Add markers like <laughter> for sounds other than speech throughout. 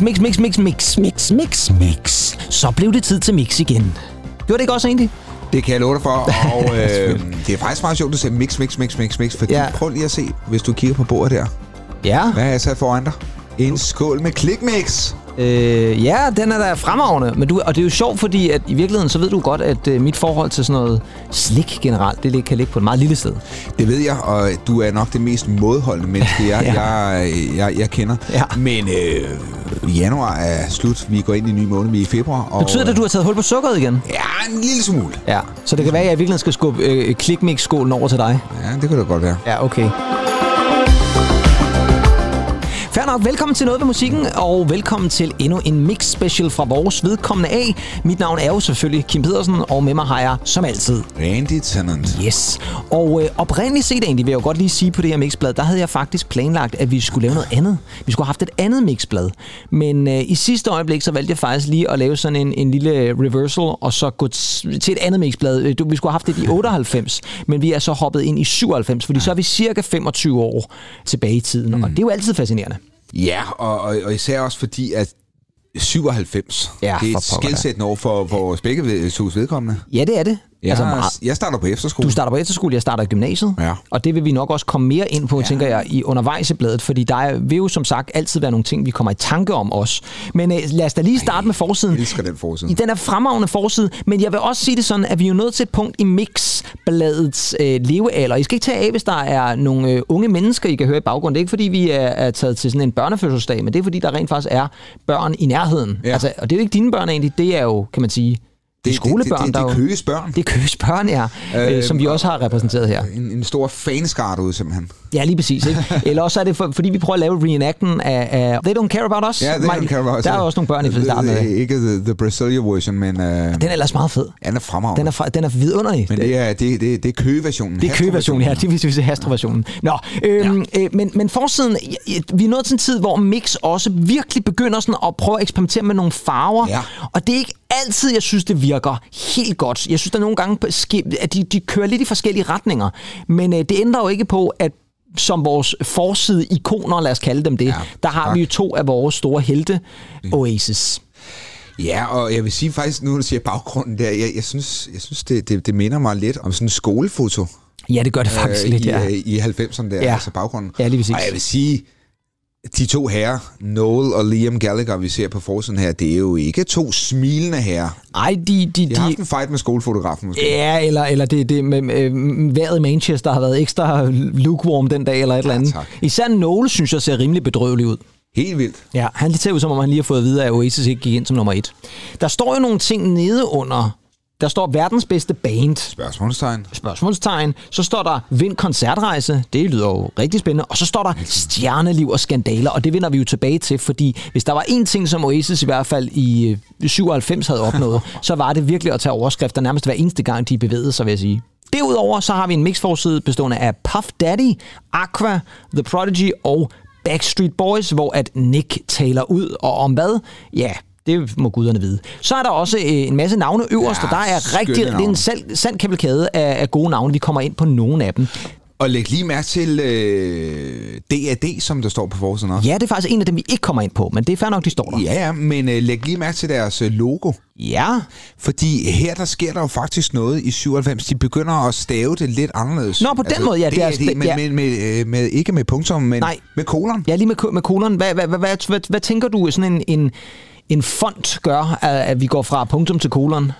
mix, mix, mix, mix, mix, mix, mix, mix. Så blev det tid til mix igen. Gjorde det ikke også egentlig? Det kan jeg love dig for, og øh, det er faktisk meget sjovt, at du siger mix, mix, mix, mix, mix, fordi ja. prøv lige at se, hvis du kigger på bordet der. Ja. Hvad er jeg sat foran dig? En skål med klikmix. Øh, ja, den er da fremragende. Men du, og det er jo sjovt, fordi at i virkeligheden, så ved du godt, at øh, mit forhold til sådan noget slik generelt, det kan ligge på et meget lille sted. Det ved jeg, og du er nok det mest modholdende menneske, jeg, <laughs> Ja. jeg, jeg, jeg kender. Ja. Men øh, januar er slut. Vi går ind i en ny måned, vi er i februar. Og, Betyder det, at du har taget hul på sukkeret igen? Ja, en lille smule. Ja. Så det kan være, at jeg i virkeligheden skal skubbe øh, klikmix-skålen over til dig. Ja, det kan det godt være. Ja, okay. Fair nok. Velkommen til Noget ved Musikken, og velkommen til endnu en mix special fra vores vedkommende af. Mit navn er jo selvfølgelig Kim Pedersen, og med mig har jeg som altid Randy Tennant. Yes. Og øh, oprindeligt set egentlig, vil jeg jo godt lige sige på det her mixblad, der havde jeg faktisk planlagt, at vi skulle lave noget andet. Vi skulle have haft et andet mixblad. Men øh, i sidste øjeblik, så valgte jeg faktisk lige at lave sådan en, en lille reversal, og så gå t- til et andet mixblad. Øh, du- Vi skulle have haft det i <laughs> 98, men vi er så hoppet ind i 97, fordi så er vi cirka 25 år tilbage i tiden, mm. og det er jo altid fascinerende. Ja, og, og, og især også fordi, at 97, Ja, det er skældsættende år for, os begge tos vedkommende. Ja, det er det. Jeg, altså, altså, meget, jeg starter på efterskole. Du starter på efterskole, jeg starter i gymnasiet. Ja. Og det vil vi nok også komme mere ind på, ja. tænker jeg, i undervejs i bladet, fordi der er- vil jo som sagt altid være nogle ting, vi kommer i tanke om os. Men øh, lad os da lige starte med forsiden. Jeg elsker den forside. I den er fremragende forside, men jeg vil også sige det sådan, at vi er jo nået til et punkt i Mix-bladets øh, levealder. I skal ikke tage af, hvis der er nogle øh, unge mennesker, I kan høre i baggrunden. Det er ikke, fordi vi er, er taget til sådan en børnefødselsdag, men det er, fordi der rent faktisk er børn i nærheden. Ja. Altså, og det er jo ikke dine børn egentlig, det er jo, kan man sige, det er skolebørn, det, det, det, det er Køges børn. Det er Køges børn, ja, øh, Øh, som vi også har repræsenteret her. En, en stor fanskare derude, simpelthen. Ja, lige præcis. Ikke? <laughs> Eller også er det, for, fordi vi prøver at lave reenacten af, af They Don't Care About Us. Ja, det Mig- er Carol Ross. Der er også nogle børn i starten af det. Ikke the, the Brasilia version, men uh, Den er ellers meget fed. den er fremragende. Den er, fra, den er vidunderlig. men det er, det, det, det er køgeversionen. Det er køgeversionen, ja. Det vil sige Hastra-versionen. Nå, øhm, ja. øh, men, men forsiden, vi er nået til en tid, hvor Mix også virkelig begynder sådan at prøve at eksperimentere med nogle farver. Ja. Og det er ikke altid, jeg synes, det virker helt godt. Jeg synes, der nogle gange, at de, de kører lidt i forskellige retninger. Men øh, det ændrer jo ikke på, at som vores forside ikoner, lad os kalde dem det, ja, der har tak. vi jo to af vores store helte, Oasis. Ja, og jeg vil sige faktisk, nu når du siger baggrunden der, jeg, jeg synes, jeg synes det, det, det minder mig lidt om sådan en skolefoto. Ja, det gør det faktisk øh, lidt, i, ja. øh, i 90'erne der, Ja. altså baggrunden. Ja, lige præcis. Og jeg vil sige, de to herrer, Noel og Liam Gallagher, vi ser på forsiden her, det er jo ikke to smilende herrer. Ej, de, de, De har haft en fight med skolefotografen måske. Ja, eller, eller det, det med øh, vejret i Manchester har været ekstra lukewarm den dag, eller et eller andet. tak. Især Noel, synes jeg, ser rimelig bedrøvelig ud. Helt vildt. Ja, han ser ud, som om han lige har fået at vide, at Oasis ikke gik ind som nummer et. Der står jo nogle ting nede under. Der står verdens bedste band. Spørgsmålstegn. Spørgsmålstegn. Så står der Vind koncertrejse. Det lyder jo rigtig spændende. Og så står der Stjerneliv og skandaler. Og det vender vi jo tilbage til, fordi hvis der var én ting, som Oasis i hvert fald i øh, 97 havde opnået, så var det virkelig at tage overskrifter nærmest hver eneste gang, de bevægede sig, vil jeg sige. Derudover så har vi en mixforside bestående af Puff Daddy, Aqua, The Prodigy og Backstreet Boys, hvor at Nick taler ud. Og om hvad? Ja, det må guderne vide. Så er der også øh, en masse navne øverst, Ja, og der er rigtig, det er en sand, sand kavalkade af, af gode navne. Vi kommer ind på nogle af dem. Og læg lige mærke til øh, DAD, som der står på forsiden også. Ja, det er faktisk en af dem, vi ikke kommer ind på, men det er fair nok, de står der. Ja, ja, men øh, læg lige mærke til deres øh, logo. Ja, Fordi her der sker der jo faktisk noget i 97. De begynder at stave det lidt anderledes. Nå, på den måde, ja, det er- DAD, men, ja. men med, øh, med, ikke med punktum, men Nej. med kolon. ja lige med, med kolon. Hvad, hvad, hvad, hvad, hvad, hvad tænker du, sådan en, en, en font gør, at, at vi går fra punktum til kolon?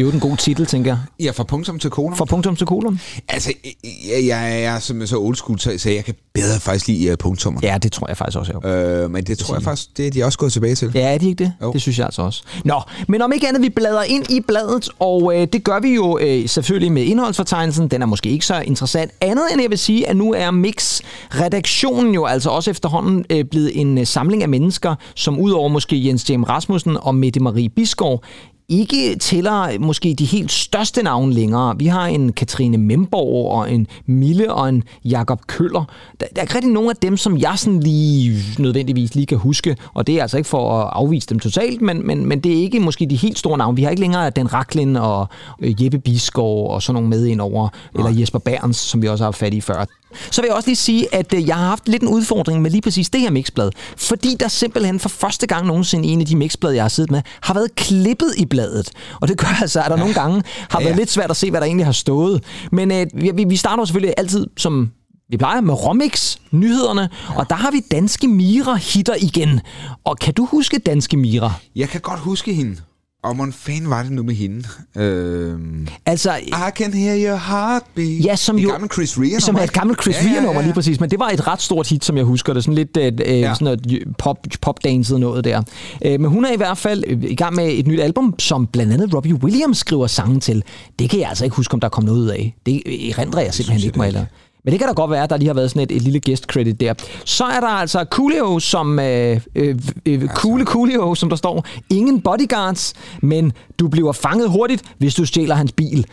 Det er jo en god titel, tænker jeg. Ja, fra punktum til kolon. Fra punktum til kolon? Altså, jeg, jeg er simpelthen så old school, så jeg kan bedre faktisk lide punktummer. Ja, det tror jeg faktisk også, jeg Øh, men det tror jeg faktisk, det er de også gået tilbage til. Ja, er de ikke det? Jo. Det synes jeg altså også. Nå, men om ikke andet, vi bladrer ind i bladet, og øh, det gør vi jo øh, selvfølgelig med indholdsfortegnelsen. Den er måske ikke så interessant. Andet end jeg vil sige, at nu er Mix-redaktionen jo altså også efterhånden øh, blevet en øh, samling af mennesker, som udover måske Jens James Rasmussen og Mette Marie Bisgaard, ikke tæller måske de helt største navne længere. Vi har en Katrine Memborg og en Mille og en Jakob Køller. Der, der er ikke rigtig nogen af dem, som jeg sådan lige nødvendigvis lige kan huske, og det er altså ikke for at afvise dem totalt, men, men, men det er ikke måske de helt store navne. Vi har ikke længere Den Raklin og øh, Jeppe Bisgaard og sådan nogle med ind over, eller Jesper Berns, som vi også har fat i før. Så vil jeg også lige sige, at øh, jeg har haft lidt en udfordring med lige præcis det her mixblad. Fordi der simpelthen for første gang nogensinde en af de mixblad, jeg har siddet med, har været klippet i bladet. Og det gør altså, at der ja. nogle gange har Ja, været ja. lidt svært at se, hvad der egentlig har stået. Men øh, vi, vi starter selvfølgelig altid som vi plejer med Romix, nyhederne, og der har vi Danske Mira hitter igen. Og kan du huske Danske Mira? Jeg kan godt huske hende. Og hvordan fanden var det nu med hende? Øhm, Altså, I can hear your heartbeat. Ja, som jo... gammelt Chris Rea Som er et gammelt Chris Rea nummer lige præcis, men det var et ret stort hit, som jeg husker det. Sådan lidt øh, øh, Ja. sådan noget pop, popdanset noget der. Øh, men hun er i hvert fald øh, i gang med et nyt album, som blandt andet Robbie Williams skriver sangen til. Det kan jeg altså ikke huske, om der kom noget ud af. Det erindrer jeg simpelthen jeg ikke mig eller. Men det kan da godt være, at der lige har været sådan et, et lille guest credit der. Så er der altså Coolio, som øh, øh, øh, Coole Coolio, som der står. Ingen bodyguards, men du bliver fanget hurtigt, hvis du stjæler hans bil.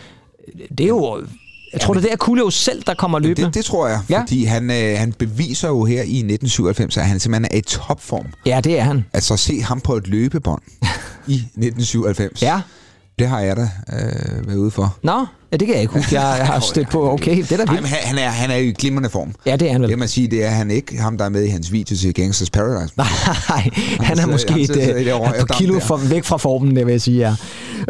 Det er jo... Jeg tror, det er Coolio selv, der kommer løbende. Det, det tror jeg, Ja. fordi han, øh, han beviser jo her i 1997, at han simpelthen er i topform. Ja, det er han. Altså se ham på et løbebånd i 1997. Ja. Det har jeg da øh, været ude for. Nå, ja, det kan jeg ikke huske. Jeg, har <laughs> stødt på, okay, det er da vildt. men han, han, er, han er i glimrende form. Ja, det er han Det vel. kan man sige, det er han ikke. Ham, der er med i hans video til Gangsters Paradise. Nej, han er sidder- måske han et, sidder det øh, et kilo for, væk fra formen, det vil jeg sige, ja.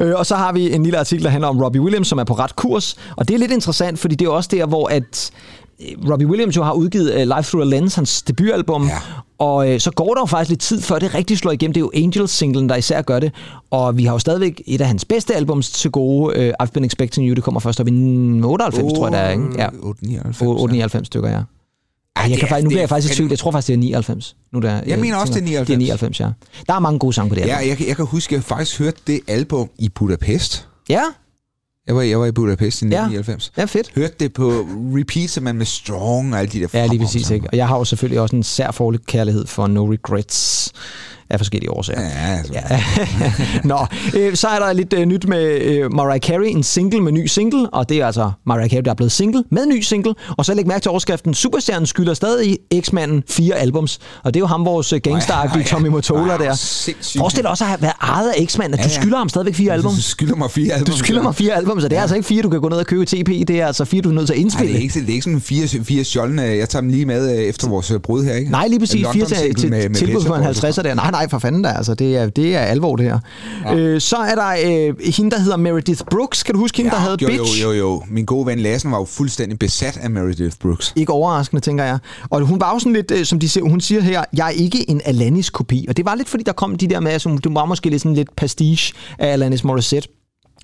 Øh, og så har vi en lille artikel, der handler om Robbie Williams, som er på ret kurs. Og det er lidt interessant, fordi det er også der, hvor at Robbie Williams jo har udgivet uh, Life Through a Lens, hans debutalbum. Ja. Og øh, så går der jo faktisk lidt tid, før det rigtig slår igennem. Det er jo Angels-singlen, der især gør det. Og vi har jo stadigvæk et af hans bedste albums til gode. Uh, I've Been Expecting You, det kommer først op i 98, tror jeg, det er, ikke? Ja. 899. 899 stykker, ja. Ej, jeg det kan er- faktisk, nu bliver er jeg faktisk i tvivl. Jeg tror faktisk, det er 99. Nu der, Jeg mener også, det er tænker- 99. Det er 99, ja. Der er mange gode sange på det Ja, album. jeg, kan- jeg kan huske, at jeg faktisk hørte det album i Budapest. Ja, Jeg var, jeg var i Budapest i Ja. 1999. ja, fedt. Hørte det på repeat, som man med Strong og alle de der Ja, lige præcis. Ikke? Og jeg har jo selvfølgelig også en sær kærlighed for No Regrets af forskellige årsager. Ja, altså. Ja. <laughs> Nå, øh, så er der lidt øh, nyt med øh, Mariah Carey, en single med ny single, og det er altså Mariah Carey, der er blevet single med ny single. Og så læg mærke til overskriften, Superstjernen skylder stadig X-manden fire albums, og det er jo ham, vores øh, gangsteragtige Ja, Tommy Motola Wow, der. sindssygt. Forestil dig også at have været ejet af X-manden, at Ja, du ja. skylder ham stadigvæk fire album. Du skylder mig fire album. Du skylder mig fire album, så det er altså ikke fire, du kan gå ned og købe TP, det er altså fire, du er nødt til at Nej, indspille. det er ikke, det er ikke sådan fire, fire stjålne. Jeg tager dem lige med øh, efter vores øh, brud her, ikke? Nej, lige præcis. Fire til, til med- med tilbud på en Pezzo 50'er der. Nej, nej, for fanden da. Altså, det, er, det er alvor, det her. Ja. Øh, så er der øh, hende, der hedder Meredith Brooks. Kan du huske hende, der havde jo, Bitch? Jo, jo, jo. Min gode ven Lassen var jo fuldstændig besat af Meredith Brooks. Ikke overraskende, tænker jeg. Og hun var jo sådan lidt, øh, som de siger, hun siger her, jeg er ikke en Alanis-kopi. Og det var lidt, fordi der kom de der med, altså, det var måske lidt sådan lidt pastiche af Alanis Morissette.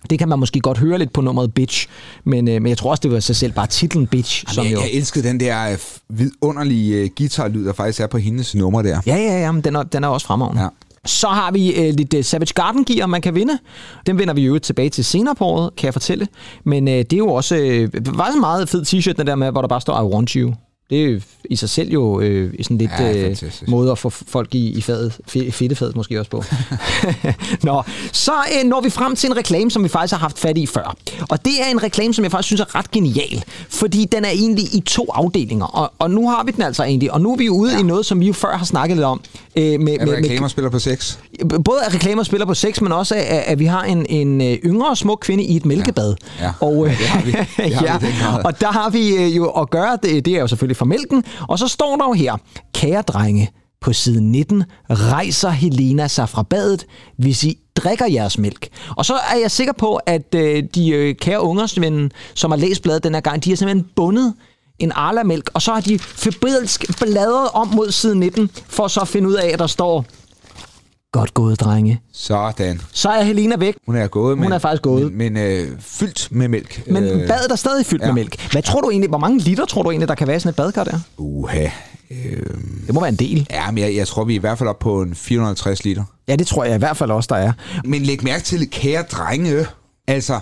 Det kan man måske godt høre lidt på nummeret Bitch, men, øh, men jeg tror også, det var sig selv bare titlen Bitch, som jeg, jo... jeg elskede den der øh, vidunderlige øh, guitarlyd, der faktisk er på hendes nummer der. Ja, ja, ja, men den er, den er også fremragende. Ja. Så har vi øh, lidt øh, Savage Garden gear, man kan vinde. Den vender vi jo tilbage til senere på året, kan jeg fortælle. Men øh, det er jo også øh, var så en meget fed t-shirt, den der med, hvor der bare står I want you. Det er i sig selv jo øh, sådan lidt Ja, øh, måde at få folk i, i fadet, fe- fedtefadet måske også på. <laughs> Nå, så øh, når vi frem til en reklame, som vi faktisk har haft fat i før. Og det er en reklame, som jeg faktisk synes er ret genial, fordi den er egentlig i to afdelinger. Og, og nu har vi den altså egentlig, og nu er vi jo ude ja. i noget, som vi jo før har snakket lidt om. Øh, med, Er der reklamer spiller på sex? både at reklamer spiller på sex, men også at, at vi har en, en øh, yngre smuk kvinde i et mælkebad. Ja. Og, øh, Ja, det har vi. Det har vi i <laughs> den grad. og der har vi øh, jo at gøre, det, det er jo selvfølgelig fra mælken, og så står der jo her, kære drenge, på side 19 rejser Helena sig fra badet, hvis I drikker jeres mælk. Og så er jeg sikker på, at øh, de øh, kære ungersvende, som har læst bladet den her gang, de har simpelthen bundet en Arla-mælk, og så har de febrilsk bladret om mod side 19, for så at finde ud af, at der står, godt gået, drenge. Sådan. Så er Helena væk, Hun er gået, Hun men, er faktisk gået. Men, men øh, fyldt med mælk. men øh, badet er stadig fyldt ja. med mælk. Hvad tror du egentlig, hvor mange liter tror du egentlig, der kan være i sådan et badkar der? Uha. Øh, Det må være en del. ja, men jeg, jeg tror, vi er i hvert fald op på en 450 liter. Ja, det tror jeg i hvert fald også, der er. Men læg mærke til, kære drenge, altså,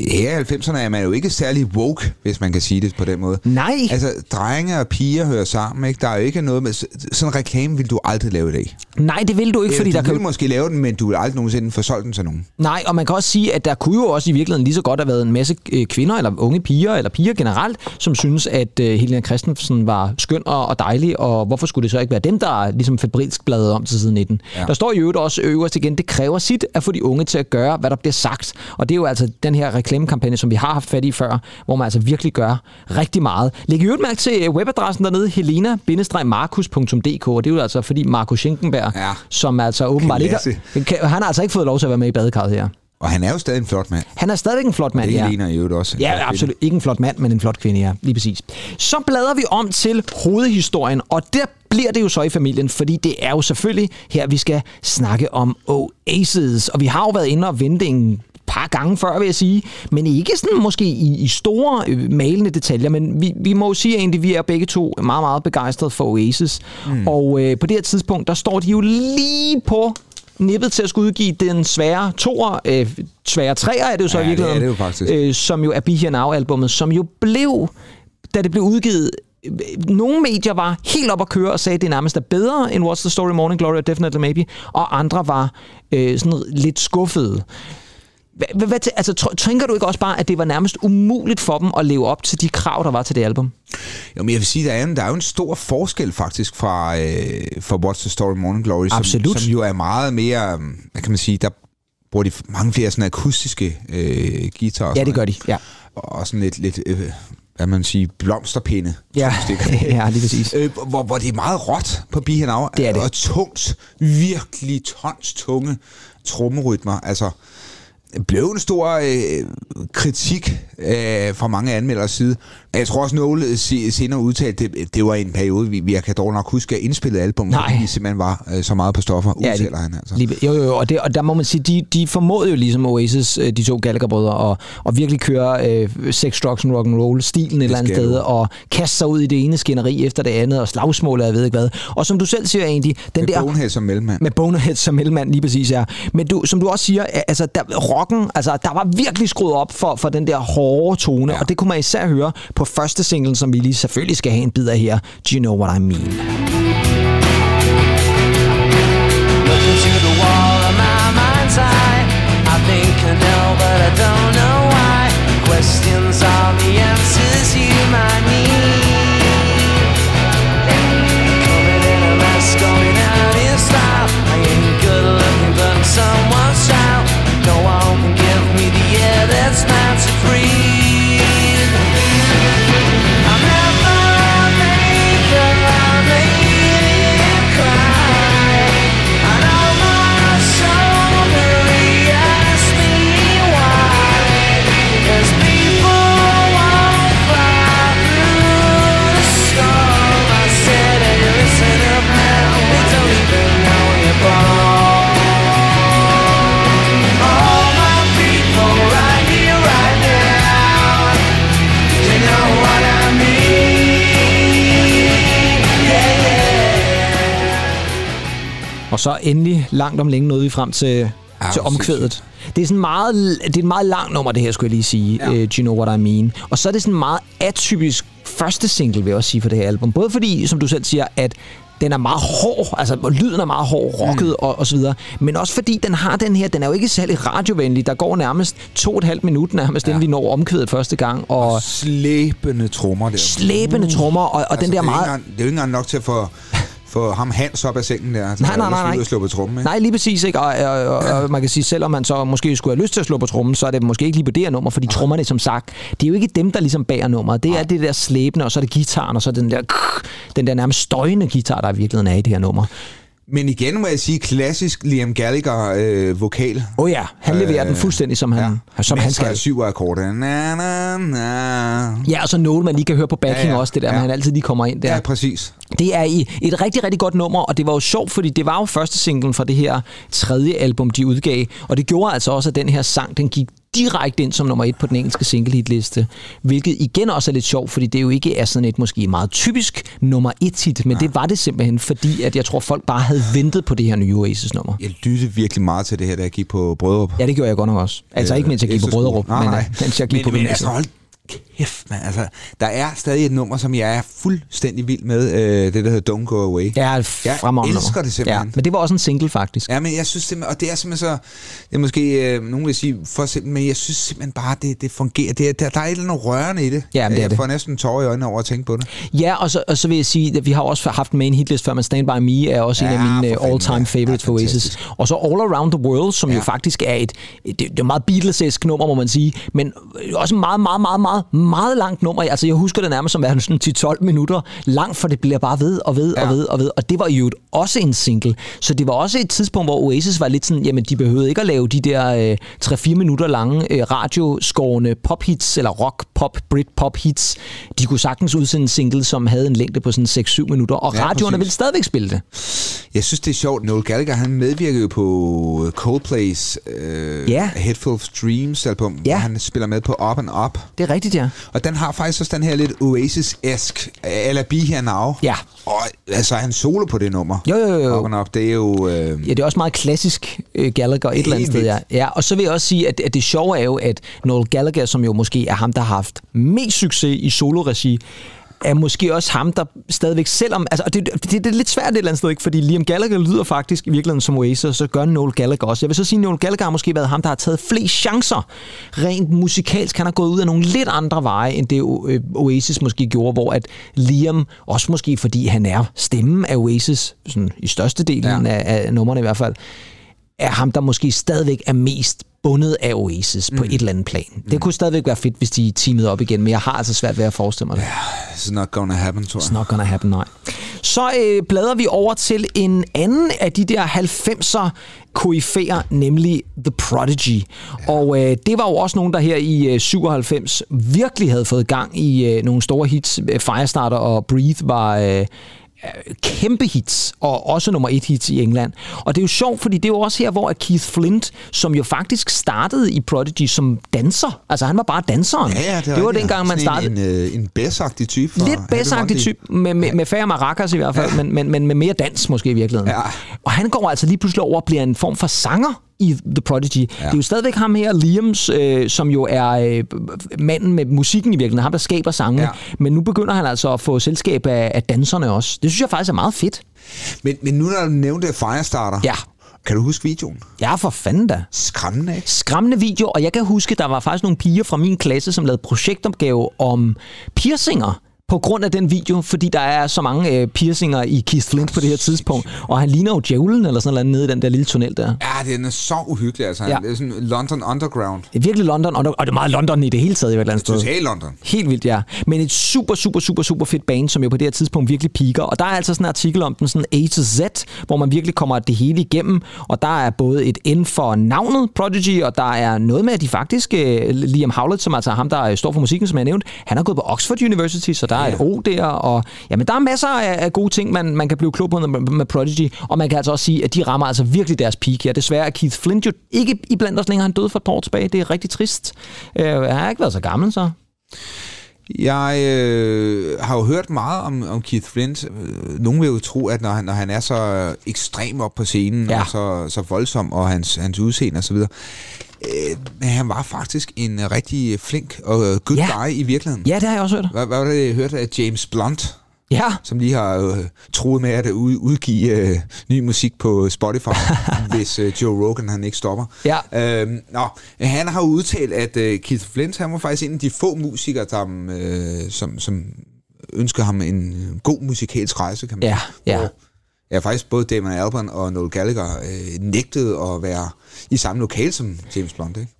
her i 90'erne er man jo ikke særlig woke, hvis man kan sige det på den måde. Nej, Altså, drenge og piger hører sammen, ikke? Der er jo ikke noget med... Sådan en reklame vil du aldrig lave i dag. nej, det vil du ikke, fordi du der kan... måske lave den, men du vil aldrig nogensinde få solgt den til nogen. Nej, og man kan også sige, at der kunne jo også i virkeligheden lige så godt have været en masse øh, kvinder, eller unge piger, eller piger generelt, som synes, at øh, Helena Christensen var skøn og, og dejlig, og hvorfor skulle det så ikke være dem, der ligesom febrilsk bladede om til side 19? Ja. Ja. Der står i øvrigt også øverst igen, det kræver sit at få de unge til at gøre, hvad der bliver sagt. Og det er jo altså den her reklamekampagne, som vi har haft fat i før, hvor man altså virkelig gør rigtig meget. Læg i øvrigt mærke til øh, webadressen dernede, helena-markus.dk, og det er jo altså fordi Markus Schenkenberg, Ja. som altså åbenbart ikke... Klasse. Han har altså ikke fået lov til at være med i badekarret her. Og han er jo stadig en flot mand. Han er stadigvæk en flot mand, Det ja. Helena i øvrigt også. Ja, kvinde. absolut. Ikke en flot mand, men en flot kvinde, ja. Lige præcis. Så bladrer vi om til hovedhistorien, og der bliver det jo så i familien, fordi det er jo selvfølgelig her, vi skal snakke om Oasis. Og vi har jo været inde og vente en par gange før, vil jeg sige, men ikke sådan måske i, i store øh, malende detaljer, men vi, vi må jo sige egentlig, at vi er begge to meget, meget begejstrede for Oasis. Mm. Og øh, på det her tidspunkt, der står de jo lige på nippet til at skulle udgive den svære toer, øh, svære treer er det jo så Ja, i det er virkeligheden, det jo faktisk. øh, som jo er Be Here Now-albummet, som jo blev, da det blev udgivet, øh, nogle medier var helt op at køre og sagde, at det nærmest er bedre end What's the Story Morning Glory og Definitely Maybe, og andre var øh, sådan lidt skuffede. Hvad, hvad, altså, tænker du ikke også bare, at det var nærmest umuligt for dem at leve op til de krav, der var til det album? Jo, men jeg vil sige, der er, en, der er jo en stor forskel faktisk fra, øh, fra What's the Story Morning Glory, som, Absolut. som jo er meget mere, hvad kan man sige, der bruger de mange flere sådan akustiske øh, guitarer. og Ja, det gør de. Ja. Og sådan lidt, lidt øh, hvad man siger, blomsterpinde. ja. <laughs> ja lige præcis. Øh, hvor, hvor det er meget råt på Now. Det er det. Og tungt, virkelig tons tunge trommerytmer. Altså, blev en stor øh, kritik øh, fra mange anmelders side. Jeg tror også, Noel se- senere udtalte, det, det var en periode, vi, vi kan dog nok huske at indspille album, Nej. fordi vi simpelthen var øh, så meget på stoffer, Ja, udtaler han altså. Lige, jo, jo, jo, og, det, og der må man sige, de, de formåede jo ligesom Oasis, øh, de to Gallagher-brødre, at, at virkelig køre øh, sex, drugs and rock and roll stilen et eller andet sted, du. og kaste sig ud i det ene skænderi efter det andet, og slagsmål, og jeg ved ikke hvad. Og som du selv siger egentlig, den Med der... Bonehead som mellemmand. Med Bonehead som mellemmand, lige præcis, ja. Men du, som du også siger, altså, der, rocken, altså, der var virkelig skruet op for, for den der hårde tone, ja. Og det kunne man især høre på første single, som vi lige selvfølgelig skal have en bid af her, Do You Know What I Mean? Looking to the wall of my mind's eye. I think I know, but I don't know why. Questions Og så endelig langt om længe nåede vi frem til, til hvor omkvædet. Det er sådan meget, det er et meget langt nummer, det her, skulle jeg lige sige. Ja. Ja. Uh, Do you know what I mean? Og så er det sådan meget atypisk første single, vil jeg også sige, for det her album. Både fordi, som du selv siger, at den er meget hård, altså og lyden er meget hård, rocket mm. og, og så videre. Men også fordi den har den her, den er jo ikke særlig radiovenlig. Der går nærmest to og et halvt minut nærmest, ja. inden vi når omkvædet første gang. Og Slæbende trommer der. slæbende trommer, og, og den der Altså, det er meget... Engang, det er jo ikke engang nok til at få, få ham Hans op af sengen der. Så Nej, nej, nej, nej. Slå på trommen, ikke? Nej, lige præcis. Ikke? Og, og, og, og man kan sige, selvom man så måske skulle have lyst til at slå på trommen, så er det måske ikke lige på det her nummer, fordi trommerne, som sagt, det er jo ikke dem, der ligesom bærer nummeret. Det er det der slæbende, og så er det gitaren, og så er det den der, den der nærmest støjende guitar, der i virkeligheden er i det her nummer. Men igen må jeg sige, klassisk Liam Gallagher øh, vokal. Åh oh ja, han leverer den fuldstændig, som han, ja. som han skal. syv akkorder. Na, na, na. Ja, og så Noel, man lige kan høre på backing ja, Ja, også, det der. Ja. men han altid lige kommer ind der. Ja, præcis. Det er i et rigtig, rigtig godt nummer, og det var jo sjovt, fordi det var jo første singlen fra det her tredje album, de udgav, og det gjorde altså også, at den her sang, den gik direkte ind som nummer et på den engelske single-hitliste, hvilket igen også er lidt sjovt, fordi det jo ikke er sådan et måske meget typisk nummer et hit, men ja. det var det simpelthen, fordi at jeg tror, folk bare havde ventet på det her nye Oasis-nummer. Jeg lyttede virkelig meget til det her, da jeg gik på Brødrup. Ja, det gjorde jeg godt nok også. Altså ikke mens jeg gik på Nej, men nej. øh, mens jeg gik men, på men altså, hold kæft, man. Altså, der er stadig et nummer, som jeg er fuldstændig vild med. Øh, det, der hedder Don't Go Away. Ja, jeg elsker nummer. det simpelthen. Ja, men det var også en single, faktisk. Ja, men jeg synes simpelthen, og det er simpelthen så, det er måske, øh, nogen vil sige for simpelthen, men jeg synes simpelthen bare, det, det fungerer. Det, er- der, der er et eller andet rørende i det. Ja, det er jeg det. får næsten tårer i øjnene over at tænke på det. Ja, og så, og så vil jeg sige, at vi har også haft en main hitlist før, men Stand By Me er også ja, en af mine øh, all-time ja. favorites Ja, for Oasis. Og så All Around the World, som ja. jo faktisk er et, det, det er et meget Beatles-esk nummer, må man sige, men også et meget, meget, meget, meget, meget langt nummer. Altså, jeg husker det nærmest som at være sådan 10-12 minutter lang, for det bliver bare ved og ved og Ja. ved og ved. Og det var jo også en single. Så det var også et tidspunkt, hvor Oasis var lidt sådan, jamen, de behøvede ikke at lave de der øh, 3-4 minutter lange øh, radioskovende pop-hits, eller rock-pop, brit-pop-hits. De kunne sagtens udsende en single, som havde en længde på sådan 6-7 minutter, og Ja, radioerne ville stadigvæk spille det. Jeg synes, det er sjovt. Noel Gallagher, han medvirkede jo på Coldplay's øh, Ja. A Head Full of Dreams album, Ja. hvor han spiller med på Up and Up. Det er rigtigt, ja. Og den har faktisk også den her lidt Oasis-esk, eller Be Here Now. Ja. Og altså, han solo på det nummer. Jo, jo, jo, jo. Up, det er jo... Øh, Ja, det er også meget klassisk øh, Gallagher et eller andet sted, ja. ja. Og så vil jeg også sige, at, at det sjove er jo, at Noel Gallagher, som jo måske er ham, der har haft mest succes i soloregi, er måske også ham, der stadigvæk, selvom... Altså, og det, det, det er lidt svært et eller andet sted, ikke? Fordi Liam Gallagher lyder faktisk i virkeligheden som Oasis, og så gør Noel Gallagher også. Jeg vil så sige, at Noel Gallagher har måske været ham, der har taget flest chancer rent musikalsk. Han har gået ud af nogle lidt andre veje, end det øh, Oasis måske gjorde, hvor at Liam, også måske fordi han er stemmen af Oasis, sådan i størstedelen Ja. af, af numrene i hvert fald, er ham, der måske stadigvæk er mest bundet af Oasis mm. på et eller andet plan. Det kunne stadigvæk være fedt, hvis de teamede op igen, men jeg har altså svært ved at forestille mig det. It's not gonna happen, tror jeg. It's not gonna happen, nej. Så øh, bladrer vi over til en anden af de der 90'er koryfæer, nemlig The Prodigy. Ja. Og øh, det var jo også nogen, der her i øh, 97 virkelig havde fået gang i øh, nogle store hits. Firestarter og Breathe var... Øh, kæmpe hits, og også nummer et hits i England. Og det er jo sjovt, fordi det er jo også her, hvor Keith Flint, som jo faktisk startede i Prodigy som danser, altså han var bare danseren. Ja, ja, det, er det var rigtigt. dengang, man startede. En, en, øh, en bæsagtig type. fra Lidt bassagtig type, med, med, med færre maracas i hvert fald, ja. men, men, men med mere dans måske i virkeligheden. Ja. Og han går altså lige pludselig over og bliver en form for sanger i The Prodigy. Ja. Det er jo stadigvæk ham her, Liams, øh, som jo er øh, manden med musikken i virkeligheden, ham der skaber sangene. Ja. Men nu begynder han altså at få selskab af, af danserne også. Det synes jeg faktisk er meget fedt. Men, men nu når du nævnte Firestarter, Ja. kan du huske videoen? Ja, for fanden da. Skræmmende, ikke? Skræmmende video, og jeg kan huske, der var faktisk nogle piger fra min klasse, som lavede projektopgave om piercinger på grund af den video, fordi der er så mange øh, piercinger i Keith Flint på det her tidspunkt, og han ligner jo djævlen eller sådan noget nede i den der lille tunnel der. Ja, den er så uhyggelig, altså. Ja. Det er sådan London Underground. Det er virkelig London, og det er meget London i det hele taget i et eller andet sted. Total London. Helt vildt, ja. Men et super, super, super, super fedt band, som jo på det her tidspunkt virkelig piker. Og der er altså sådan en artikel om den sådan A to Z, hvor man virkelig kommer det hele igennem. Og der er både et N for navnet Prodigy, og der er noget med, at de faktisk, øh, Liam Howlett, som altså ham, der står for musikken, som jeg nævnte, han har gået på Oxford University, så der er et O der. Og jamen, der er masser af, af gode ting, man, man kan blive klog på med, med Prodigy. Og man kan altså også sige, at de rammer altså virkelig deres peak her. Desværre er Keith Flint jo ikke i blandt os længere. Han døde for et par år tilbage. Det er rigtig trist. Øh, han har ikke været så gammel, så. Jeg øh, har jo hørt meget om, om Keith Flint. Øh, Nogle vil jo tro, at når han, når han er så ekstrem op på scenen, Ja. og så, så voldsom, og hans, hans udseende osv., øh, men han var faktisk en rigtig flink og øh, good Ja. guy i virkeligheden. Ja, det har jeg også hørt. Hvad, hvad var det, jeg hørte af James Blunt, Ja, som lige har øh, troet med at ud, udgive øh, ny musik på Spotify, <laughs> hvis øh, Joe Rogan han ikke stopper. Ja. Øhm, nå, han har udtalt, at øh, Keith Flint han var faktisk en af de få musikere, der, øh, som, som ønsker ham en øh, god musikalsk rejse, kan man Ja, sige. ja. Hvor, ja, faktisk både Damon Albarn og Noel Gallagher øh, nægtede at være i samme lokale som James Blunt, ikke?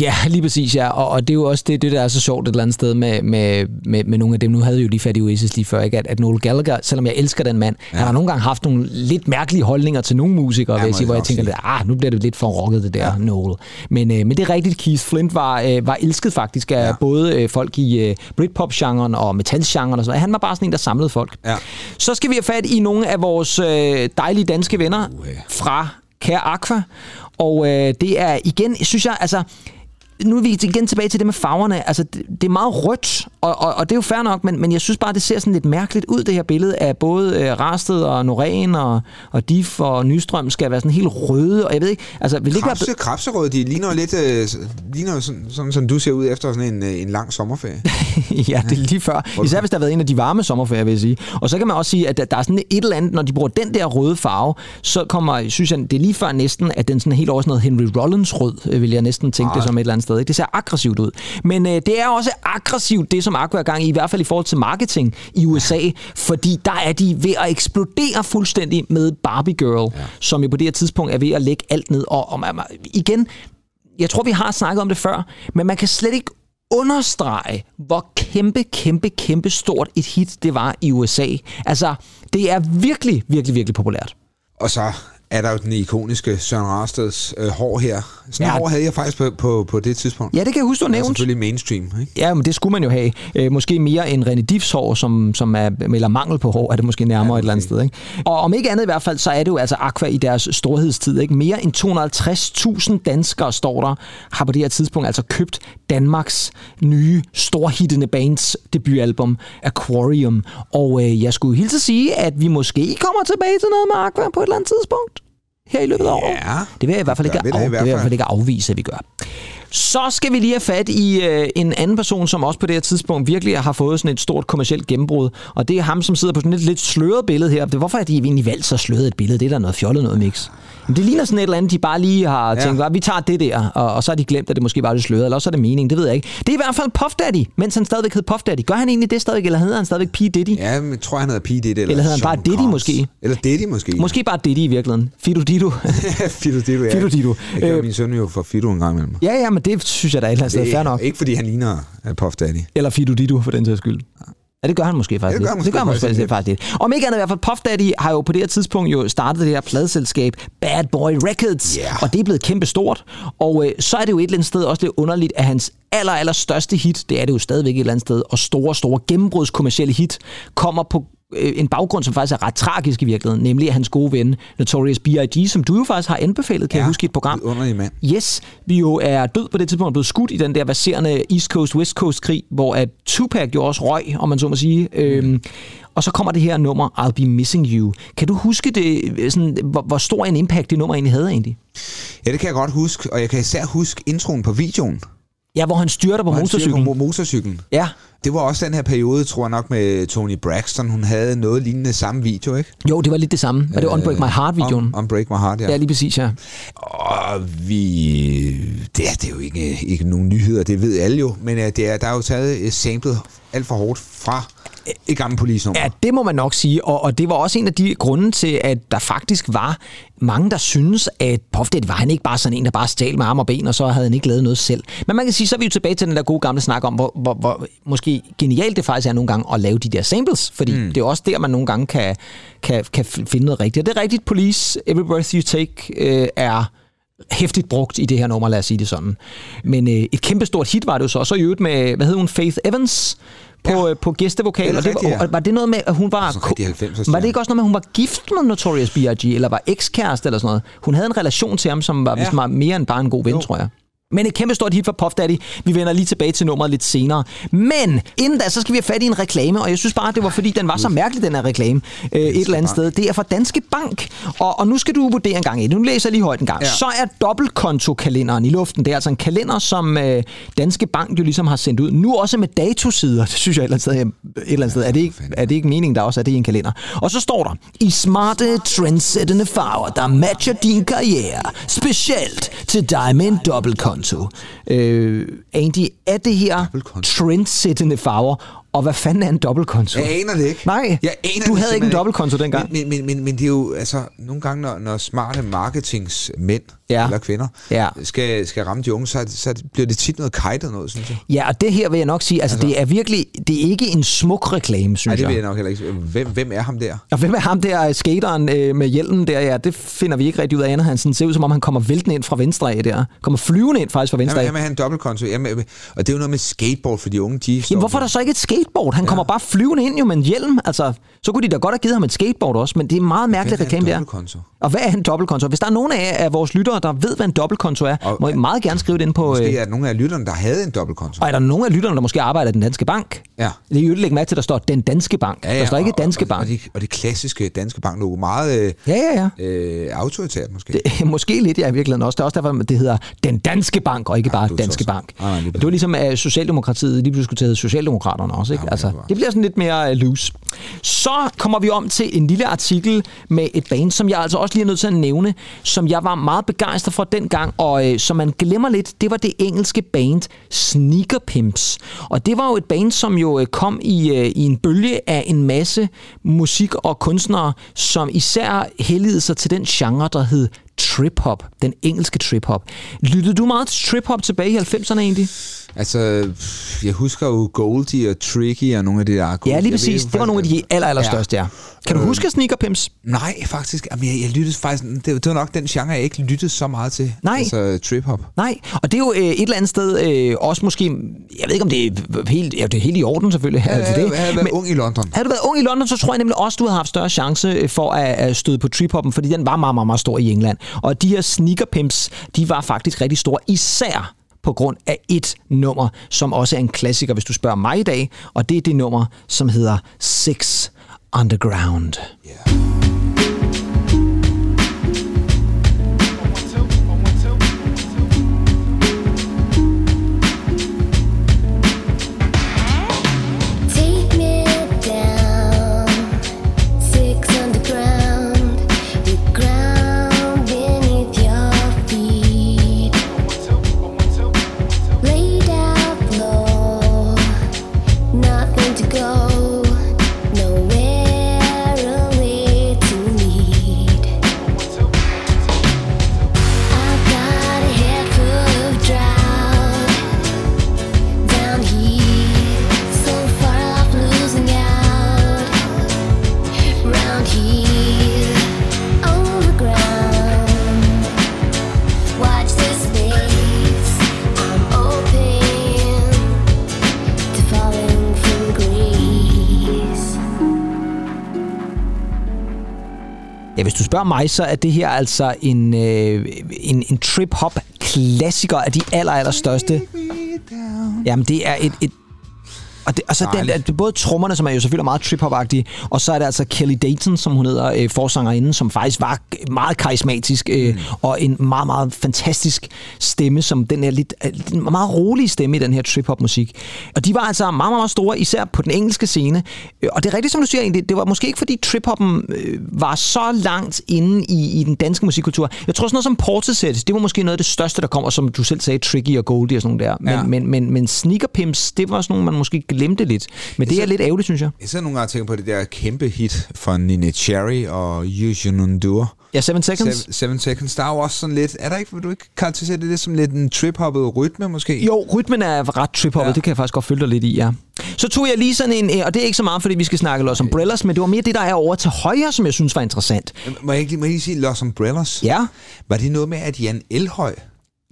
Ja, lige præcis, ja. Og, og det er jo også det, det, der er så sjovt et eller andet sted med, med, med, med nogle af dem. Nu havde jo lige fat i Oasis lige før, ikke? At, at Noel Gallagher, selvom jeg elsker den mand, ja. han har nogle gange haft nogle lidt mærkelige holdninger til nogle musikere, Ja, vil jeg sige, hvor jeg tænker, sige. ah, nu bliver det lidt for rocket, det der ja. Noel. Men, øh, men det er rigtigt, Keith Flint var, øh, var elsket faktisk af Ja. både øh, folk i øh, Britpop-genren og metal-genren og sådan. Han var bare sådan en, der samlede folk. Ja. Så skal vi have fat i nogle af vores øh, dejlige danske venner fra Kære Aqua. Og øh, det er igen, synes jeg, altså nu er vi igen tilbage til det med farverne. Altså, det, det er meget rødt, og, og, og det er jo fair nok, men, men jeg synes bare, det ser sådan lidt mærkeligt ud, det her billede af både øh, Rasted og Norén og, og Diff og Nystrøm skal være sådan helt røde, og jeg ved ikke, altså, vil det ikke være... Krabse, krabserød, de ligner lidt øh, ligner sådan, sådan, som du ser ud efter sådan en, øh, en lang sommerferie. <laughs> ja, det er lige før. Især hvis der har været en af de varme sommerferier, vil jeg sige. Og så kan man også sige, at der, der er sådan et eller andet, når de bruger den der røde farve, så kommer, synes jeg, det er lige før næsten, at den sådan helt over sådan noget Henry Rollins rød, øh, vil jeg næsten tænke det som et eller andet sted. Ikke? Det ser aggressivt ud. Men øh, det er også aggressivt, det som Aqua er gang i, i hvert fald i forhold til marketing i USA, fordi der er de ved at eksplodere fuldstændig med Barbie Girl, ja. som jo på det her tidspunkt er ved at lægge alt ned. Og, og man- igen, jeg tror, vi har snakket om det før, men man kan slet ikke understrege, hvor kæmpe, kæmpe, kæmpe stort et hit det var i USA. Altså, det er virkelig, virkelig, virkelig populært. Og så er der jo den ikoniske Søren Rasteds øh, hår her. Sådan Ja. hår havde jeg faktisk på, på, på det tidspunkt. Ja, det kan jeg huske, du har Det er selvfølgelig mainstream, ikke? Ja, men det skulle man jo have. Øh, måske mere end René Diffs hår, som, som er, eller mangel på hår, er det måske nærmere ja, Ja, et eller andet sted. Ikke? Og om ikke andet i hvert fald, så er det jo altså Aqua i deres storhedstid. Ikke? Mere end 250.000 danskere, står der, har på det her tidspunkt altså købt Danmarks nye storhittende bands debutalbum, Aquarium. Og øh, jeg skulle hilse sige, at vi måske kommer tilbage til noget med Aqua på et eller andet tidspunkt her i løbet af året. Ja, Det vil jeg i hvert fald det ikke, i af, det vil jeg i hvert fald. fald ikke afvise, at vi gør. Så skal vi lige have fat i øh, en anden person, som også på det her tidspunkt virkelig har fået sådan et stort kommercielt gennembrud. Og det er ham, som sidder på sådan et lidt sløret billede her. Det, hvorfor er de egentlig valgt så sløret et billede? Det er da noget fjollet noget mix. Men det ligner sådan et eller andet, de bare lige har Ja. tænkt, vi tager det der, og, og så har de glemt, at det måske bare er lidt sløret, eller også er det meningen, det ved jeg ikke. Det er i hvert fald Puff Daddy, mens han stadigvæk hed Puff Daddy. Gør han egentlig det stadigvæk, eller hedder han stadigvæk P. Diddy? Ja, men jeg tror, han hedder P. Diddy. Eller, Eller hedder han bare Diddy Combs. måske? Eller Diddy måske. Måske bare Diddy i virkeligheden. Fido Dido. <laughs> Fido Diddo, ja. Fido Diddo. Jeg kalder Øh, min søn jo for Fido en gang imellem. ja, ja, men det synes jeg da et eller andet sted fair nok. Ikke fordi han ligner uh, Puff Daddy. Eller Fido Dido, for den sags skyld. Ja, det gør han måske faktisk Det gør han lidt. det gør han måske måske faktisk faktisk lidt. Om ikke andet i hvert fald, Puff Daddy har jo på det her tidspunkt jo startet det her pladeselskab Bad Boy Records, Yeah. og det er blevet kæmpe stort. Og øh, så er det jo et eller andet sted også lidt underligt, at hans aller, aller største hit, det er det jo stadigvæk et eller andet sted, og store, store gennembrudskommercielle hit, kommer på en baggrund, som faktisk er ret tragisk i virkeligheden, nemlig at hans gode ven, Notorious B.I.G., som du jo faktisk har anbefalet, kan ja, jeg huske i et program. Underlig mand. Yes, vi jo er død på det tidspunkt, blevet skudt i den der baserende East Coast-West Coast-krig, hvor at Tupac jo også røg, om man så må sige. Øhm, og så kommer det her nummer, I'll Be Missing You. Kan du huske det, øh, sådan, hvor, hvor stor en impact det nummer egentlig havde egentlig? Ja, det kan jeg godt huske, og jeg kan især huske introen på videoen. Ja, hvor han styrter på hvor motorcyklen. På mo- motorcyklen. Ja, Det var også den her periode, tror jeg nok, med Tony Braxton. Hun havde noget lignende samme video, ikke? jo, det var lidt det samme. Var det Unbreak My Heart-videoen? On, on Break My Heart, ja. Ja, lige præcis, ja. Og vi... Det er, det er jo ikke, ikke nogen nyheder, det ved alle jo. Men uh, det er, der er jo taget et sample alt for hårdt fra et gammelt policenummer. Ja, det må man nok sige, og, og det var også en af de grunde til, at der faktisk var mange, der synes, at Puff Daddy var han ikke bare sådan en, der bare stjal med arm og ben, og så havde han ikke lavet noget selv. Men man kan sige, så er vi jo tilbage til den der gode gamle snak om, hvor, hvor, hvor måske genialt det faktisk er nogle gange at lave de der samples, fordi mm. det er også der, man nogle gange kan, kan, kan finde noget rigtigt. Og det er rigtigt, Police, Every Breath You Take øh, er hæftigt brugt i det her nummer, lad os sige det sådan. Men øh, et kæmpestort hit var det jo så, og så i øvrigt med, hvad hed hun, Faith Evans, på, Ja. ja. på gæstevokal. Og det, rigtigt, ja. var, var det noget med, at hun var... Rigtig 90'er var det ikke også noget med, at hun var gift med Notorious B.I.G., eller var ekskæreste eller sådan noget? Hun havde en relation til ham, som var. Ja. var mere end bare en god ven, Jo. tror jeg. Men et kæmpe stort hit for Puff Daddy. Vi vender lige tilbage til nummeret lidt senere. Men inden da, så skal vi have fat i en reklame, og jeg synes bare, det var fordi, den var så mærkelig, den her reklame, øh, et eller andet sted. Det er fra Danske Bank, og, og nu skal du vurdere en gang i. Nu læser jeg lige højt en gang. Ja. Så er dobbeltkontokalenderen i luften. Det er altså en kalender, som øh, Danske Bank jo ligesom har sendt ud. Nu også med datosider. <laughs> Det synes jeg et eller andet sted. Et eller andet sted. Er, det ikke, er det ikke meningen, der også er det i en kalender? Og så står der, i smarte, trendsættende farver, der matcher din karriere. Specielt til dig med en dobbeltkonto. Øh, Andy, er det her trendsættende farver? Og hvad fanden er en dobbeltkonto? Jeg aner det ikke. Nej, jeg aner du det havde ikke en dobbeltkonto dengang. Men, men, men, men det er jo, altså, nogle gange, når, når smarte marketingsmænd Ja. eller kvinder Ja. skal, skal ramme de unge, så, så bliver det tit noget kajtet noget, synes jeg. Ja, og det her vil jeg nok sige, altså, altså det er virkelig, det er ikke en smuk reklame, synes Nej, det jeg. vil jeg nok heller ikke. Hvem, hvem er ham der? Og hvem er ham der, skateren øh, med hjelmen der? Ja, det finder vi ikke rigtig ud af, andet. Han sådan ser ud, som om han kommer væltende ind fra venstre af der. Kommer flyvende ind faktisk fra venstre af. jamen, han en dobbeltkonto. Jamen, og det er jo noget med skateboard for de unge, de Jamen, hvorfor er der så ikke et skateboard? Han ja. kommer bare flyvende ind jo med en hjelm. Altså, så kunne de da godt have givet ham et skateboard også, men det er meget mærkelig Hvad en reklame der. Og hvad er en dobbeltkonto? Hvis der er nogen af, af vores lyttere lyttere, der ved, hvad en dobbeltkonto er, Og- må I meget gerne skrive det ind på... Måske Øh, er der nogle af lytterne, der havde en dobbeltkonto. og er der nogen af lytterne, der måske arbejder i den danske bank? Ja. Det er jo lægge mærke til, at der står den danske bank. Ja, ja, der står ikke og- danske og, bank. Og, de, og det klassiske danske banklogo. Meget øh, Ja, ja, ja. øh, autoritært måske. Det, <laughs> måske lidt, ja, i virkeligheden også. Det er også derfor, det hedder Den Danske Bank, og ikke bare Danske tosset. Bank. Nej, nej, lige det var ligesom, at Socialdemokratiet lige pludselig skulle tage Socialdemokraterne også. Ikke? Ja, altså, det det bliver sådan lidt mere øh, loose. Så kommer vi om til en lille artikel med et band, som jeg altså også lige er nødt til at nævne, som jeg var meget begejstret for dengang, og øh, som man glemmer lidt, det var det engelske band Sneaker Pimps. Og det var jo et band, som jo øh, kom i, øh, i en bølge af en masse musik og kunstnere, som især helligede sig til den genre, der hed trip-hop, den engelske trip-hop. Lyttede du meget til trip-hop tilbage i 90'erne egentlig? Altså, jeg husker jo Goldie og Tricky og nogle af de der... Ja, lige ved præcis. jo Det var nogle af de aller, aller største, ja. Kan du huske Sneaker Pimps? Nej, faktisk. Jamen, jeg, jeg lyttede faktisk... Det, det var nok den genre, jeg ikke lyttede så meget til. Nej. Altså, trip-hop. Nej, og det er jo øh, et eller andet sted øh, også måske, jeg ved ikke om det er helt, ja, det er helt i orden selvfølgelig. Jeg, altså det. jeg havde været Men- ung i London. Havde du været ung i London, så tror jeg nemlig også, du havde haft større chance øh, for at, at støde på trip-hoppen, fordi den var meget, meget, meget stor i England. Og de her sneaker pimps, de var faktisk rigtig store, især på grund af et nummer, som også er en klassiker, hvis du spørger mig i dag, og det er det nummer, som hedder Six Underground. Yeah. Spørger mig, så er det her altså en, øh, en, en trip-hop klassiker af de aller, aller største. Jamen, det er et... et og, det, og så den, Dejligt. det er både trommerne, som er jo selvfølgelig meget trip-hop-agtige, og så er det altså Kelly Dayton, som hun hedder, øh, forsangerinden, som faktisk var meget karismatisk, øh, mm. og en meget, meget fantastisk stemme, som den her lidt, øh, meget rolige stemme i den her trip-hop-musik. Og de var altså meget, meget, meget store, især på den engelske scene. Øh, Og det er rigtigt, som du siger egentlig, det var måske ikke, fordi trip-hoppen øh, var så langt inde i, i den danske musikkultur. Jeg tror sådan noget som Portishead, det var måske noget af det største, der kom, og som du selv sagde, Tricky og Goldie og sådan nogle der. Men, Ja. men, men, men Sneaker Pimps, det var sådan nogle, man måske glemte lidt. Men det er lidt ærgerligt, synes jeg. Jeg sidder nogle gange og tænker på det der kæmpe hit fra Nina Cherry og Eugene Undur. Ja, Seven Seconds. Seven, seven Seconds. Der er jo også sådan lidt... Er der ikke... Vil du ikke karakterisere det lidt som lidt en trip-hoppet rytme, måske? Jo, rytmen er ret trip ja. Det kan jeg faktisk godt følge dig lidt i, ja. Så tog jeg lige sådan en, og det er ikke så meget, fordi vi skal snakke Los Umbrellas, men det var mere det, der er over til højre, som jeg synes var interessant. Må jeg ikke lige, må jeg lige sige Los Umbrellas? Ja, Var det noget med, at Jan Elhøj...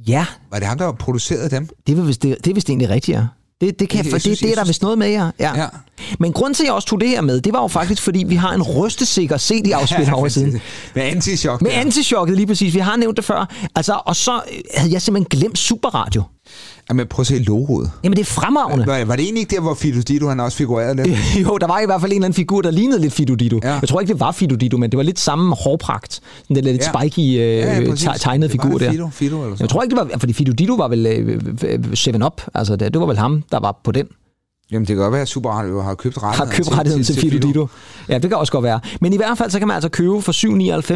ja, Var det ham, der producerede dem? det er vist, det, det er vist egentlig rigtigt, ja. Det, det, kan Jeg for det, synes- det er der vist noget med, ja. ja. Ja. Men grund til, at jeg også tog det her med, det var jo faktisk, fordi vi har en rystesikker <laughs> CD-afspiller over siden. Med anti-shock. Med der. antichokket lige præcis. Vi har nævnt det før. Altså, og så havde jeg simpelthen glemt Superradio. Jamen, prøv at se logoet. Jamen, det er fremragende. Var, var det egentlig ikke der, hvor Fido Dido, han også figurerede lidt? <laughs> jo, der var i hvert fald en eller anden figur, der lignede lidt Fido Dido. Ja. Jeg tror ikke, det var Fido Dido, men det var lidt samme hårpragt. Den der lidt Ja. spiky øh, Ja, ja, præcis. tegnede Det var figur der. Fido, Fido eller sådan Jeg tror ikke, det var... Fordi Fido Dido var vel øh, 7-Up. Altså, det, det var vel ham, der var på den. Jamen, det kan godt være, at Super Radio har købt Har rettigheden købt rettigheden til, til Fido Dido. Ja, det kan også godt være. Men i hvert fald, så kan man altså købe for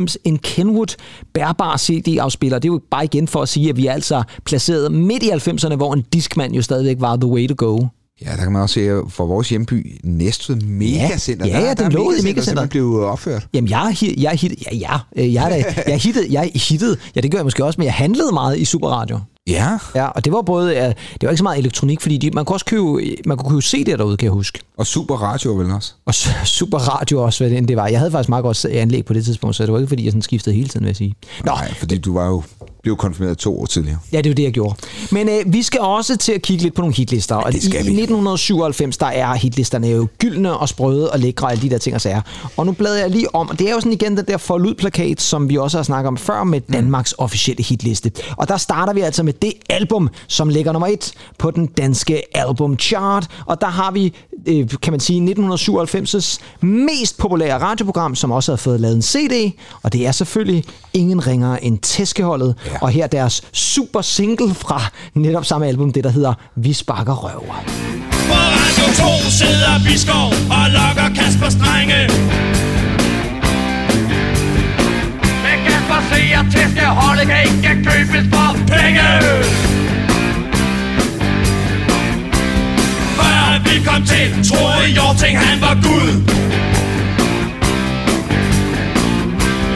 7,99 en Kenwood bærbar CD-afspiller. Det er jo bare igen for at sige, at vi er altså placeret midt i 90'erne, hvor en Discman jo stadigvæk var the way to go. Ja, der kan man også se, at for vores hjemby, Næstved Megacenter. Ja, ja, der, den er lå i Megacenter, blev opført. Jamen, jeg, jeg, hit, ja, ja, øh, jeg, jeg, er hittet, jeg hittet, ja, det gør jeg måske også, men jeg handlede meget i Superradio. Ja, Ja, og det var både, ja, det var ikke så meget elektronik, fordi de, man kunne også købe, man kunne købe CD'er derude, kan jeg huske. og Super Radio vel også. Og s- <laughs> Superradio også, hvad det end det var. Jeg havde faktisk meget godt anlæg på det tidspunkt, så det var ikke, fordi jeg sådan skiftede hele tiden, vil jeg sige. Nå, Nej, fordi du var jo blev konfirmeret to år tidligere. Ja, det er jo det, jeg gjorde. Men øh, vi skal også til at kigge lidt på nogle hitlister. Og det skal i, vi. I 1997, der er hitlisterne jo gyldne og sprøde og lækre og alle de der ting og sager. Og nu bladrer jeg lige om, og det er jo sådan igen den der forlud-plakat, som vi også har snakket om før med Danmarks officielle hitliste. Og der starter vi altså med det album, som ligger nummer et på den danske albumchart. Og der har vi, øh, kan man sige, 1997's mest populære radioprogram, som også har fået lavet en CD. Og det er selvfølgelig ingen ringere end Tæskeholdet. Ja. Og her deres super single fra netop samme album, det der hedder Vi sparker røv. På Radio 2 sidder Biskov kom til, troede Jorting han var Gud.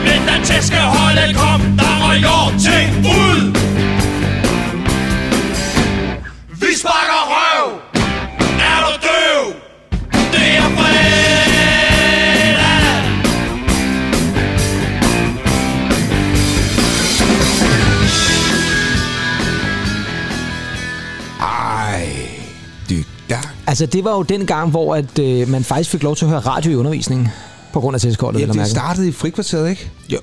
Men da tæskeholdet kom, der var Jorting ud. Altså, det var jo den gang, hvor at, øh, man faktisk fik lov til at høre radio i undervisningen. På grund af Tæskeholdet, Ja, det startede i frikvarteret, ikke? Jo.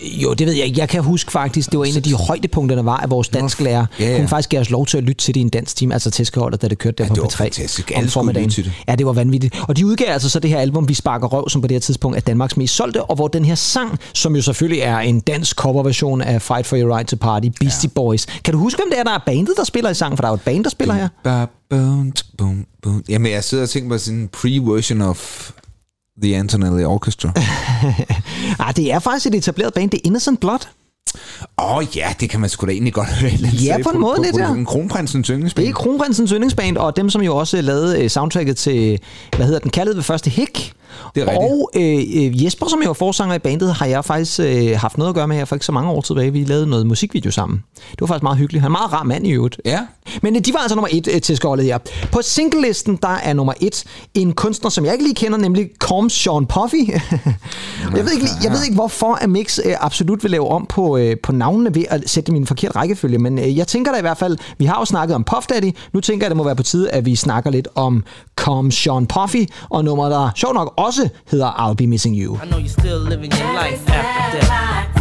Jo, det ved jeg ikke. Jeg kan huske faktisk, det var en af de højdepunkter, der var, at vores dansklærer Ja, ja. kunne faktisk give os lov til at lytte til det i en dansk time, altså tæskeholdet, da det kørte der Ja, på det var P3 fantastisk. om formiddagen. det. Ja, det var vanvittigt. Og de udgav altså så det her album, Vi Sparker Røv, som på det her tidspunkt er Danmarks mest solgte, og hvor den her sang, som jo selvfølgelig er en dansk coverversion af Fight for Your Right to Party, Beastie ja. Boys. Kan du huske, hvem det er, der er bandet, der spiller i sangen? For der er jo et band, der spiller her. T- bum, bum. Jamen, jeg sidder og tænker på sådan en pre-version of The Antonelli Orchestra. <laughs> Ah, det er faktisk et etableret band, det er Innocent Blood. Åh oh, ja, det kan man sgu da egentlig godt høre. Ja, på en måde på, lidt, på, ja. kronprinsens yndlingsband. Det er Kronprinsens yndlingsband, og dem, som jo også lavede øh, soundtracket til, hvad hedder den, kaldet ved første hik. Det er og øh, øh, Jesper, som jo er forsanger i bandet, har jeg faktisk øh, haft noget at gøre med her for ikke så mange år tilbage. Vi lavede noget musikvideo sammen. Det var faktisk meget hyggeligt. Han er en meget rar mand i øvrigt. Ja. Men øh, de var altså nummer et øh, til skålet her. På singlelisten, der er nummer et en kunstner, som jeg ikke lige kender, nemlig Combs Sean Puffy. <laughs> jeg, ved ikke, jeg ved ikke, hvorfor Amix øh, absolut vil lave om på, øh, på navnene ved at sætte dem i en forkert rækkefølge, men øh, jeg tænker da i hvert fald, vi har jo snakket om Puff Daddy, nu tænker jeg, det må være på tide, at vi snakker lidt om Combs Sean Puffy, og nummer, der sjovt nok også hedder I'll Be Missing You. I know you're still living your life after death.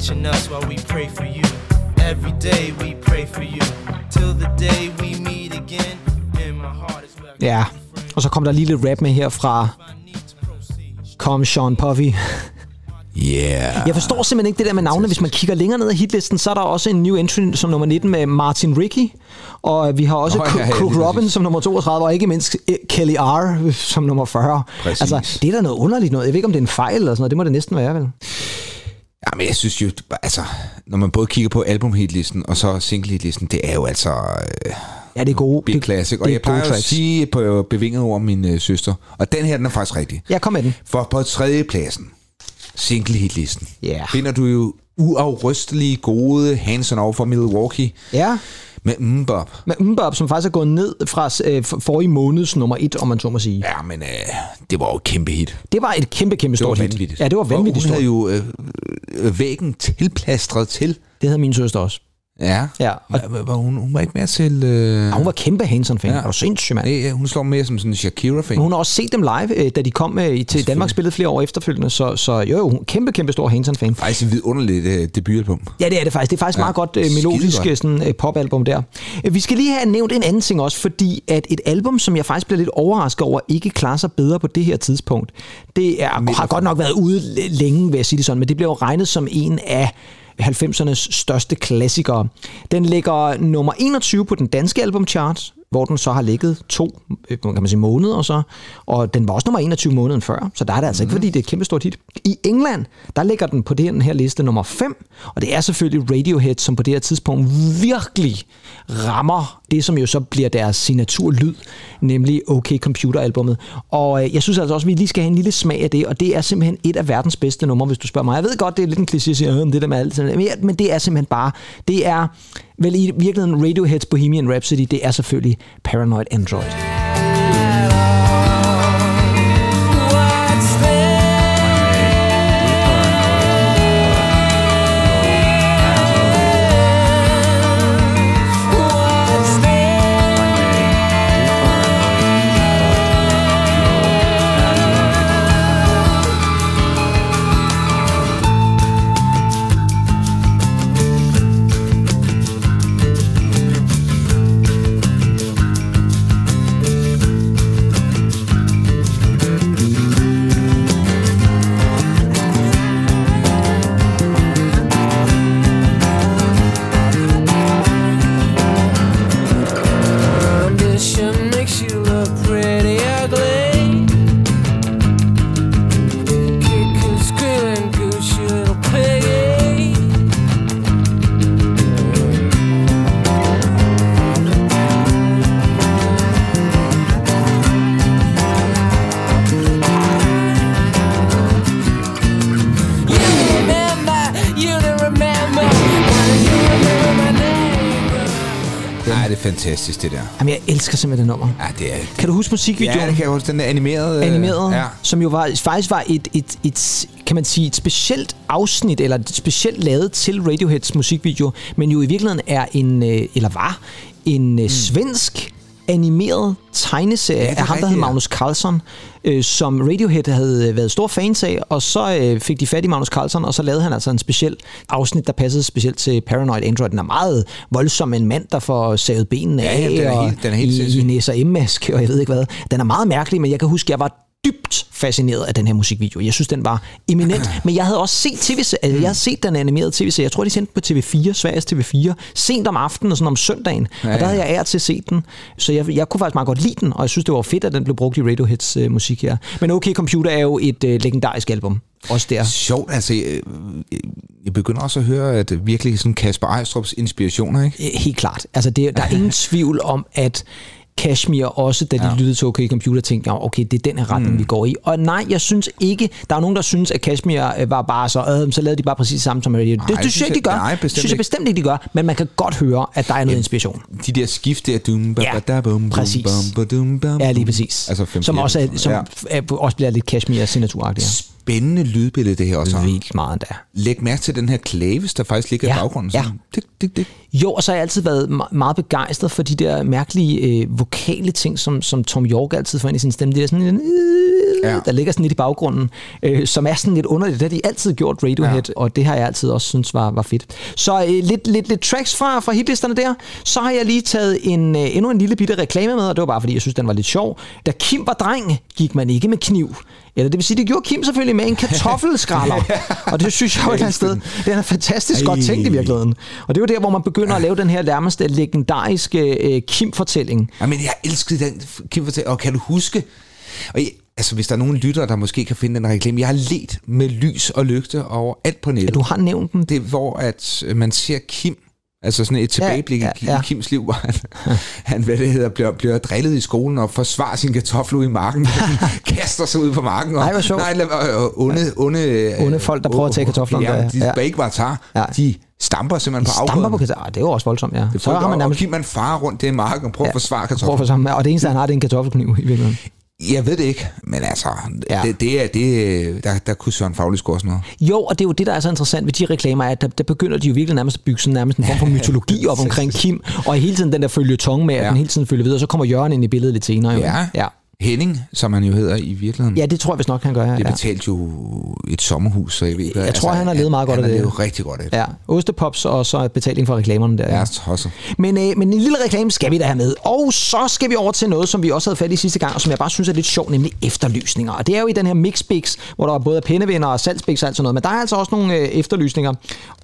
Watching us while we pray for you. Every day we pray for you. Till the day we meet again. In my heart is where I Ja, og så kom der lige lidt rap med her fra. Com Sean Puffy. Yeah. Jeg forstår simpelthen ikke det der med navnene. Hvis man kigger længere ned ad hitlisten, så er der også en new entry som nummer 19 med Martin Ricky. Og vi har også oh, ja, ja, Cook Robin som nummer 32, og ikke mindst eh, Kelly R som nummer 40. Præcis. Altså, det er da noget underligt noget. Jeg ved ikke, om det er en fejl eller sådan noget. Det må det næsten være, vel? Ja, men jeg synes jo, altså, når man både kigger på albumhitlisten og så singlehitlisten, det er jo altså øh, Ja, det er gode. big det, classic. Og det jeg plejer at sige på bevinget over min øh, søster, og den her, den er faktisk rigtig. Ja, kom med den. For på tredje pladsen, singlehitlisten, Ja. finder du jo uafrystelige, gode Hanson over fra Milwaukee Ja, med Mbop. med Mbop, som faktisk er gået ned fra øh, for- forrige måneds nummer 1, om man så må sige. Ja, men øh, det var jo et kæmpe hit. Det var et kæmpe, kæmpe stort hit. Ja, det var vanvittigt Og hun stort. havde jo øh, øh, væggen tilplastret til. Det havde min søster også. Ja. Ja, og Var, var hun, hun var ikke mere til... Øh, ja, hun var kæmpe Hanson-fan. Ja. Er du sindssyg, mand? Ja, ja, hun slår mere som sådan en Shakira-fan. Hun har også set dem live, øh, da de kom øh, til Danmark spillet flere år efterfølgende, så, så jo, jo, hun kæmpe, kæmpe stor Hanson-fan. Faktisk et vidunderligt øh, debutalbum. Ja, det er det faktisk. Det er faktisk Ja, meget godt øh, melodisk øh, sådan, øh, popalbum der. Vi skal lige have nævnt en anden ting også, fordi at et album, som jeg faktisk bliver lidt overrasket over, ikke klarer sig bedre på det her tidspunkt, det er, har godt nok været ude længe, vil jeg sige det sådan, men det bliver jo regnet som en af 90'ernes største klassikere. Den ligger nummer 21 på den danske albumchart, hvor den så har ligget to øh, kan man sige, måneder så, og den var også nummer 21 måneden før, så der er det altså ikke, fordi det er et kæmpe stort hit. I England, der ligger den på den her liste nummer 5, og det er selvfølgelig Radiohead, som på det her tidspunkt virkelig rammer det, som jo så bliver deres signaturlyd, nemlig OK Computer-albummet. Og øh, jeg synes altså også, at vi lige skal have en lille smag af det, og det er simpelthen et af verdens bedste numre, hvis du spørger mig. Jeg ved godt, det er lidt en kliché at sige, "Øh, det der med alt, sådan noget." men, men det er simpelthen bare, det er vel i virkeligheden Radioheads Bohemian Rhapsody, det er selvfølgelig Paranoid Android. Fantastisk, det der. Jamen, jeg elsker simpelthen det nummer. Ja, det er... Kan du huske musikvideoen? Ja, det kan jeg huske. Den er animeret. øh, Ja. som jo var, faktisk var et, et, et, kan man sige, et specielt afsnit, eller et specielt lavet til Radioheads musikvideo, men jo i virkeligheden er en, øh, eller var, en mm. svensk animeret tegneserie Ja, af ham, der hed. Magnus Carlsson, øh, som Radiohead havde været stor fans af, og så øh, fik de fat i Magnus Carlsson, og så lavede han altså en speciel afsnit, der passede specielt til Paranoid Android. Den er meget voldsom, en mand, der får savet benene Ja, af, ja, den er helt- den er helt i, i sindssyg. en S&M-maske, og jeg ved ikke hvad. Den er meget mærkelig, men jeg kan huske, jeg var dybt fascineret af den her musikvideo. Jeg synes, den var eminent. <clears throat> Men jeg havde også set tv altså, jeg havde set den animerede tv-serie. Jeg tror, de sendte på TV4, Sveriges TV4, sent om aftenen og sådan om søndagen. Ja, og der havde jeg ært til at se den. Så jeg, jeg kunne faktisk meget godt lide den, og jeg synes, det var fedt, at den blev brugt i Radioheads øh, musik her. Men OK Computer er jo et øh, legendarisk album. Også der. Sjovt, altså, jeg, jeg begynder også at høre, at virkelig sådan Kasper Ejstrup's inspirationer, ikke? Øh, Helt klart. Altså, det, der er <laughs> ingen tvivl om, at Kashmir også, da de ja. lyttede til OK Computer, tænkte, "Nå, okay, det er den her retning, mm. vi går i. Og nej, jeg synes ikke, der er nogen, der synes, at Kashmir øh, var bare så, øh, så lavede de bare præcis det samme som Radiohead. Det, det synes jeg ikke, de gør. nej, bestemt synes jeg bestemt ikke, de gør. Men man kan godt høre, at der er noget inspiration. De der skift der, dum, ba, Ja, da, bum, præcis. bum, ba, dum, bum, Ja, lige præcis. Altså som også, er, som ja. er, også bliver lidt Kashmir-signaturagtigt. Spændende lydbillede, det her også. Ja. Vildt meget endda. Læg mærke til den her klaves, der faktisk ligger Ja, i baggrunden. ja. Sådan, Dik, dik, dik. Jo, og så har jeg altid været me- meget begejstret for de der mærkelige øh, vokale ting, som, som Tom York altid får ind i sin stemme. Det er sådan, øh, Ja. der ligger sådan lidt i baggrunden, øh, som er sådan lidt underligt. Det har de altid gjort Radiohead, Ja. ja. og det har jeg altid også synes var, var fedt. Så øh, lidt, lidt, lidt tracks fra, fra hitlisterne der. Så har jeg lige taget en, øh, endnu en lille bitte reklame med, og det var bare fordi, jeg synes, den var lidt sjov. Da Kim var dreng, gik man ikke med kniv. Eller det vil sige, det gjorde Kim selvfølgelig med en kartoffelskralder. <laughs> og det synes jeg jo et eller andet sted, det er fantastisk godt tænkt i virkeligheden. Og det er jo der, hvor man begynder at lave den her nærmest legendariske øh, Kim-fortælling. Ja, men jeg elskede den, Kim fortæl, og kan du huske, og jeg, altså hvis der er nogen lyttere, der måske kan finde den reklame, jeg har let med lys og lygte over alt på nettet. Ja, du har nævnt den. Det er, hvor at øh, man ser Kim, altså sådan et tilbageblik ja, ja, ja. i Kims liv, hvor han, han hvad det hedder, bliver, bliver drillet i skolen og forsvarer sin kartoffel ud i marken, <laughs> kaster sig ud på marken. Og, Nej, hvor sjovt. Nej, lad, og, og onde, onde, øh, Onde folk, der prøver at tage kartoflerne Ja, de ja. ikke bare tager, Ja. de stamper simpelthen på Stamper afgrøden. på kartoffel. Det er jo også voldsomt, ja. Det Så har man og nærmest... Kim man farer rundt det i marken og prøver ja. at forsvare Prøv at få kartoflen. sammen, og det eneste, han har, det er en kartoffelkniv i virkeligheden. Jeg ved det ikke, men altså, Ja. det, det er, det, der, der kunne Søren Faglig score sådan noget. Jo, og det er jo det, der er så interessant ved de reklamer, er, at der, der begynder de jo virkelig nærmest at bygge sådan nærmest en form for <laughs> mytologi op omkring Kim, og hele tiden den der følge tong med, at Ja. den hele tiden følger videre, og så kommer Jørgen ind i billedet lidt senere. Jo. Ja. ja. Henning, som han jo hedder i virkeligheden. Ja, det tror jeg vist nok, han gør. Ja. Det betalte jo et sommerhus, så jeg ved hvad. Jeg tror, han har levet meget godt han af har det. levet rigtig godt af det. Ja, ostepops og så betaling for reklamerne der. Ja, Ja. tosset. Men, øh, men en lille reklame skal vi da have med. Og så skal vi over til noget, som vi også havde fat i sidste gang, og som jeg bare synes er lidt sjovt, nemlig efterlysninger. Og det er jo i den her mixbix, hvor der er både pindevinder og salgsbix og alt sådan noget. Men der er altså også nogle øh, efterlysninger.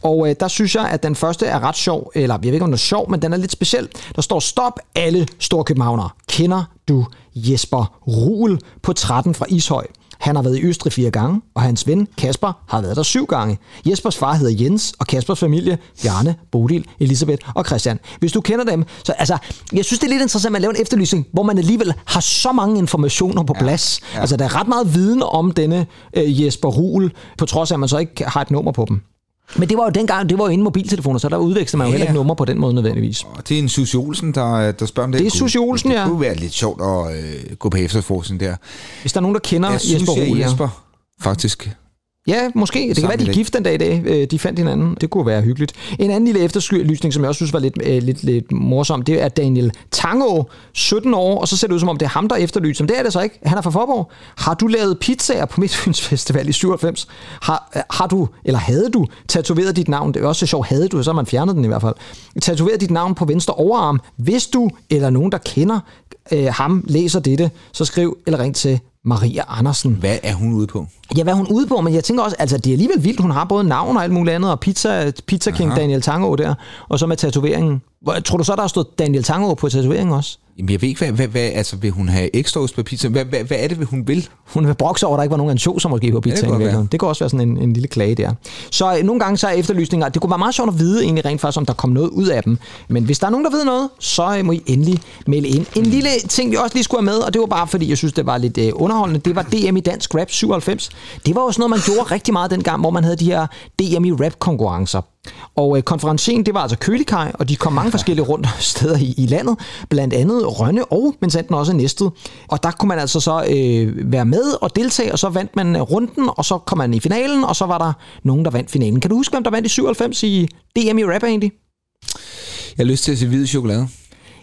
Og øh, der synes jeg, at den første er ret sjov. Eller jeg ved ikke, om den er sjov, men den er lidt speciel. Der står, stop alle store københavnere. Kender du Jesper Ruhl på 13 fra Ishøj? Han har været i Østrig fire gange, og hans ven Kasper har været der syv gange. Jespers far hedder Jens, og Kaspers familie, Bjarne, Bodil, Elisabeth og Christian. Hvis du kender dem, så altså, jeg synes, det er lidt interessant, at man laver en efterlysning, hvor man alligevel har så mange informationer på plads. Ja, ja. Altså, der er ret meget viden om denne øh, Jesper Ruhl, på trods af, at man så ikke har et nummer på dem. Men det var jo dengang, det var jo inden mobiltelefoner, så der udvekslede man jo Ja. heller ikke nummer på den måde nødvendigvis. Og det er en Susie Olsen, der, der spørger om det. Det er Susie Olsen, det ja. kunne være lidt sjovt at øh, gå på efterforskning der. Hvis der er nogen, der kender Jeg synes, Jesper Ruhl, ja. Jesper, faktisk. Ja, måske. Det kan Sammen være, de er gift den dag i dag. Øh, De fandt hinanden. Det kunne være hyggeligt. En anden lille efterlysning, som jeg også synes var lidt, øh, lidt, lidt morsom, det er Daniel Tango, 17 år, og så ser det ud som om, det er ham, der efterlyser. Men det er det så ikke. Han er fra Forborg. Har du lavet pizzaer på Midtfyns Festival i 97? Har, øh, har du, eller havde du, tatoveret dit navn? Det er også så sjovt, havde du, så har man fjernet den i hvert fald. Tatoveret dit navn på venstre overarm. Hvis du, eller nogen, der kender øh, ham, læser dette, så skriv eller ring til Maria Andersen. Hvad er hun ude på? Ja, hvad er hun ude på, men jeg tænker også, altså det er alligevel vildt, hun har både navn og alt muligt andet, og Pizza, pizza King Aha. Daniel Tango der, og så med tatoveringen. Tror du så, der har stået Daniel Tango på tatoveringen også? Jamen, jeg ved ikke, hvad, hvad, hvad altså, vil hun have ekstra ost på pizza? Hvad, hvad, hvad er det, hun vil? Hun vil brokse over, at der ikke var nogen ansjoser måske på pizzaen. Ja, det, det kan også være sådan en, en lille klage der. Så øh, nogle gange så er efterlysninger, det kunne være meget sjovt at vide egentlig rent faktisk, om der kom noget ud af dem. Men hvis der er nogen, der ved noget, så øh, må I endelig melde ind. En lille ting, vi også lige skulle have med, og det var bare fordi, jeg synes, det var lidt øh, underholdende, det var DM i Dansk Rap 97. Det var også noget, man gjorde rigtig meget dengang, hvor man havde de her DM i rap konkurrencer. Og øh, konferencen, det var altså Kølikaj, og de kom mange <laughs> forskellige rundt steder i, i landet, blandt andet Rønne og, men sandt også Næstved. Og der kunne man altså så øh, være med og deltage, og så vandt man øh, runden, og så kom man i finalen, og så var der nogen, der vandt finalen. Kan du huske, hvem der vandt i 97 i DM i rap egentlig? Jeg har lyst til at se hvid chokolade.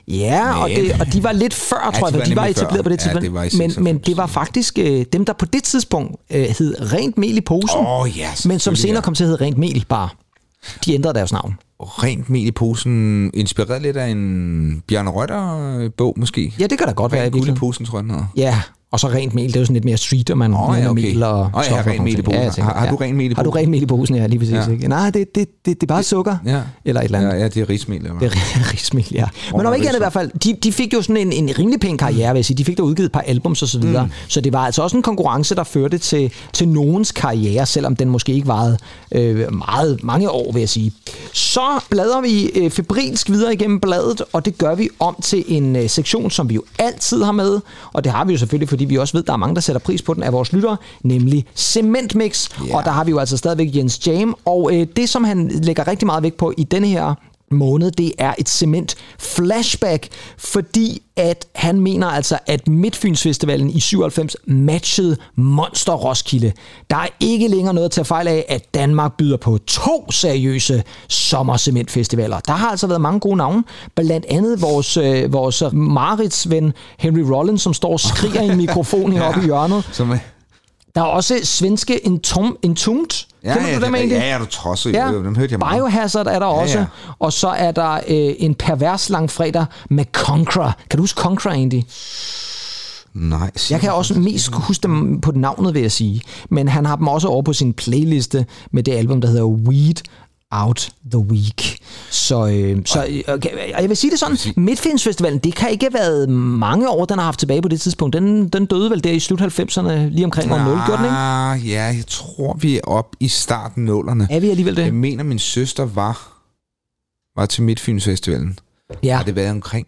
Ja, og, det, og de var lidt før, Ja, tror jeg, de var de var etableret før. på det Ja, tidspunkt. det var men, 96. men det var faktisk øh, dem, der på det tidspunkt øh, hed Rent Mel i posen, Åh, ja, men som senere ja. kom til at hedde Rent Mel bare. De ændrede deres navn. Rent mel i posen, inspireret lidt af en Bjarne Reuter-bog måske. Ja, det kan da godt være Rent guld i posen, tror jeg, den hedder. Ja, og så rent mel, det er jo sådan lidt mere street, og man Åh, ja, okay. mel og Åh, ja, rent mel i posen. jeg tænker, Har- har du rent mel i Har du posen? rent mel i posen, ja, lige præcis. Ja. Ikke? Nej, det, det, det, det er bare sukker. Ja. Eller et eller andet. Ja, ja, det er rismel. Eller? Det er rismel, <laughs> ja. Men om ikke andet i hvert fald, de, de fik jo sådan en, en rimelig pæn karriere, vil jeg sige. De fik da udgivet et par albums og så videre. Mm. Så det var altså også en konkurrence, der førte til, til nogens karriere, selvom den måske ikke varede øh, meget, mange år, vil jeg sige. Så bladrer vi øh, febrilsk videre igennem bladet, og det gør vi om til en øh, sektion, som vi jo altid har med. Og det har vi jo selvfølgelig, fordi vi også ved, der er mange, der sætter pris på den af vores lyttere, nemlig Cementmix. Ja. Og der har vi jo altså stadigvæk Jens Jam. Og øh, det, som han lægger rigtig meget vægt på i denne her måned, det er et cement flashback, fordi at han mener altså, at Midtfynsfestivalen i 97 matchede Monster Roskilde. Der er ikke længere noget at tage fejl af, at Danmark byder på to seriøse sommercementfestivaler. Der har altså været mange gode navne, blandt andet vores, øh, vores Marits ven Henry Rollins, som står og skriger i en mikrofon heroppe <laughs> i hjørnet. Som, Der er også svenske Entom, Entombed. ja, Kender du dem egentlig? Ja, ja, du tosser jo. jo. Dem hørte jeg meget. Biohazard er der også. ja. Og så er der øh, en pervers langfredag med Conqueror. Kan du huske Conqueror egentlig? Nej, Jeg kan også mest huske dem på navnet, vil jeg sige. Men han har dem også over på sin playliste med det album, der hedder Weed Out the Week. Så, øh, så øh, okay, og jeg vil sige det sådan, Midtfynsfestivalen, det kan ikke have været mange år, den har haft tilbage på det tidspunkt. Den, den døde vel der i slut 90'erne, lige omkring år 0, gjorde den ikke? Ah, ja, jeg tror, vi er op i starten nullerne. Er vi alligevel det? Jeg mener, min søster var, var til Midtfynsfestivalen. Ja, Har det været omkring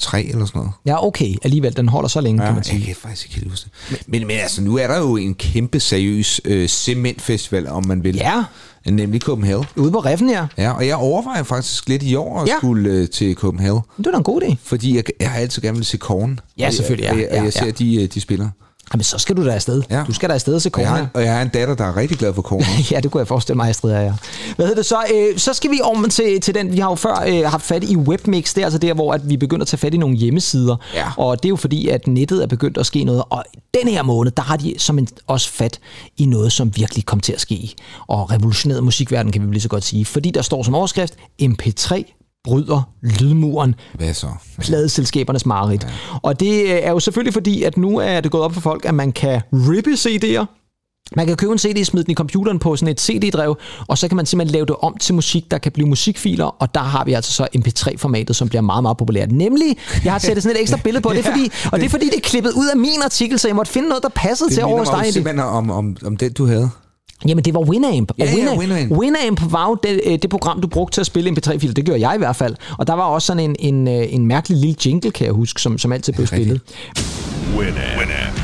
tre eller sådan noget? ja okay, alligevel, den holder så længe, Ja, kan man jeg sige. kan faktisk ikke helt huske det. Men, men altså, nu er der jo en kæmpe seriøs øh, cementfestival, om man vil. Ja, Nemlig Copenhagen. ude på Reffen, ja. Ja, og jeg overvejer faktisk lidt i år at Ja. ja. skulle øh, til Copenhagen. Det er da en god idé. Fordi jeg, jeg har altid gerne vil se Korn. Ja, selvfølgelig, ja. Og jeg, og jeg, Ja, og jeg ser, ja. de, øh, de spiller. Jamen, så skal du da afsted. Ja. Du skal da afsted og se Og jeg, har, og jeg har en datter, der er rigtig glad for corner. <laughs> ja, det kunne jeg forestille mig, Astrid er, ja. Hvad hedder det så? Øh, så skal vi om til, til den, vi har jo før øh, haft fat i Webmix, det er altså der, hvor at vi begynder at tage fat i nogle hjemmesider. Ja. Og det er jo fordi, at nettet er begyndt at ske noget, og den her måned, der har de som en, også fat i noget, som virkelig kom til at ske, og revolutionerede musikverdenen, kan vi lige så godt sige. Fordi der står som overskrift, MP3 bryder lydmuren Hvad så? pladeselskabernes mareridt. Ja. Og det øh, er jo selvfølgelig fordi, at nu er det gået op for folk, at man kan rippe CD'er. Man kan købe en CD, smide den i computeren på sådan et CD-drev, og så kan man simpelthen lave det om til musik, der kan blive musikfiler, og der har vi altså så MP3-formatet, som bliver meget, meget populært. Nemlig, jeg har sat sådan et ekstra billede på, det er <laughs> fordi, og det er fordi, det er klippet ud af min artikel, så jeg måtte finde noget, der passede Det til over hos dig. simpelthen om, om, om den, du havde. Jamen, det var Winamp. Ja, og ja, Winamp, Winamp. Winamp var jo det, øh, det program, du brugte til at spille MP3-filer. Det gjorde jeg i hvert fald. Og der var også sådan en, en, øh, en mærkelig lille jingle, kan jeg huske, som, som altid blev spillet. Winamp. Winamp.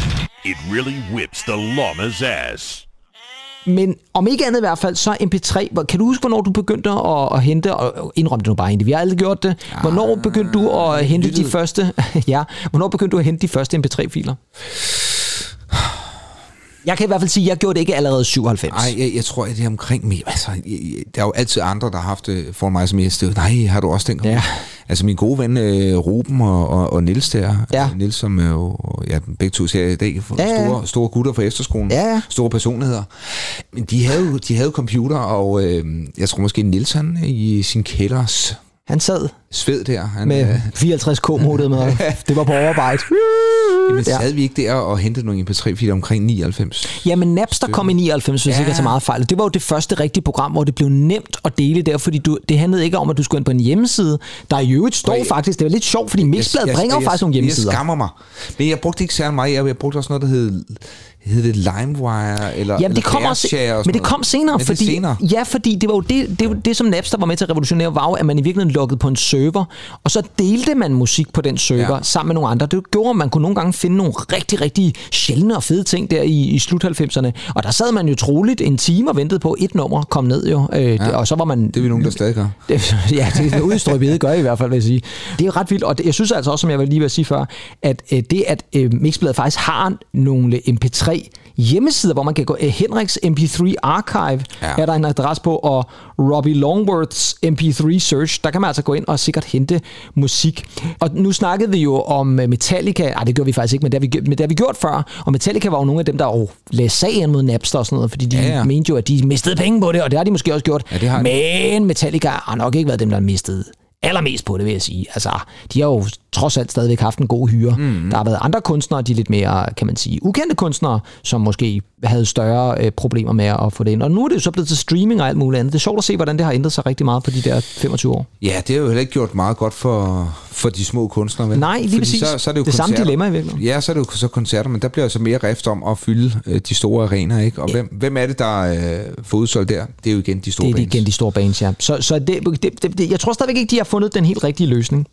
It really whips the llama's ass. Men om ikke andet i hvert fald, så MP3. Hvor- Kan du huske, hvornår du begyndte at, at hente, og indrøm det nu bare egentlig, vi har aldrig gjort det. Hvornår begyndte du at hente de første, <laughs> ja, hvornår begyndte du at hente de første MP3-filer? Jeg kan i hvert fald sige, at jeg gjorde det ikke allerede 97. Nej, jeg, jeg tror, at det er omkring mig. Altså, jeg, jeg, der er jo altid andre, der har haft det for mig som jeg stod. Nej, har du også den? Ja. Altså min gode ven øh, Ruben og, og, og Nils der. Ja. Nils som er jo, ja, begge to ser i dag for Ja, ja. store, store gutter fra efterskolen. Ja, ja. Store personligheder. Men de havde jo de havde computer, og øh, jeg tror måske Nils han i sin kælders Han sad sved der. Han, med øh, 54k-modet med. <laughs> Det var på overarbejde. Jamen, Ja. sad vi ikke der og hentede nogle MP3-filer omkring 99? Jamen, Napster kom i 99, hvis Ja. ikke jeg tager meget fejl. Det var jo det første rigtige program, hvor det blev nemt at dele der, fordi du, det handlede ikke om, at du skulle ind på en hjemmeside. Der i øvrigt står Og- faktisk, det var lidt sjovt, fordi Mixbladet bringer jo faktisk nogle hjemmesider. Jeg skammer mig. Men jeg brugte ikke særlig meget. Jeg, jeg brugte også noget, der hed, hed det LimeWire, eller Jamen, det kom også, og men det kom senere, Men det er fordi, senere. ja, fordi det var jo det, det, det, som Napster var med til at revolutionere, var jo, at man i virkeligheden lukkede på en server, og så delte man musik på den server Ja. sammen med nogle andre. Det gjorde, at man kunne nogle gange finde nogle rigtig, rigtig sjældne og fede ting der i, i slut 90'erne. Og der sad man jo troligt en time og ventede på, et nummer kom ned jo, øh, ja. og så var man... Det er vi nogen, der stadig gør. <laughs> Det, ja, det er udstrøg ved, gør I, hvert fald, vil jeg sige. Det er ret vildt, og det, jeg synes altså også, som jeg var lige ved at sige før, at øh, det, at øh, Mixbladet faktisk har nogle MP3 hjemmesider, hvor man kan gå, øh, Henriks MP3 Archive Ja. er der en adresse på, og Robbie Longworths MP3 Search, der kan man altså gå ind og sikkert hente musik. Og nu snakkede vi jo om øh, Metallica, nej det gjorde vi faktisk ikke, men det har vi, men det har vi gjort før, og Metallica var jo nogle af dem, der jo lagde sagen mod Napster og sådan noget, fordi de Ja, ja, mente jo, at de mistede penge på det, og det har de måske også gjort. Ja, det har de. Men Metallica har nok ikke været dem, der har mistet allermest på det, vil jeg sige. Altså, de har jo trods alt stadigvæk haft en god hyre. Mm. Der har været andre kunstnere, de lidt mere, kan man sige, ukendte kunstnere, som måske havde større øh, problemer med at få det ind. Og nu er det jo så blevet til streaming og alt muligt andet. Det er sjovt at se, hvordan det har ændret sig rigtig meget på de der 25 år. Ja, det har jo heller ikke gjort meget godt for, for de små kunstnere. Vel? Nej, lige præcis. Så, så er det, jo Det samme dilemma i virkeligheden. Ja, så er det jo så koncerter, men der bliver altså mere rift om at fylde øh, de store arenaer. Ikke? Og hvem, hvem er det, der øh, får udsolgt der? Det er jo igen de store Det er bands. igen de store bands, ja. Så, så det, det, det, det, jeg tror stadigvæk ikke, de har fundet den helt rigtige løsning.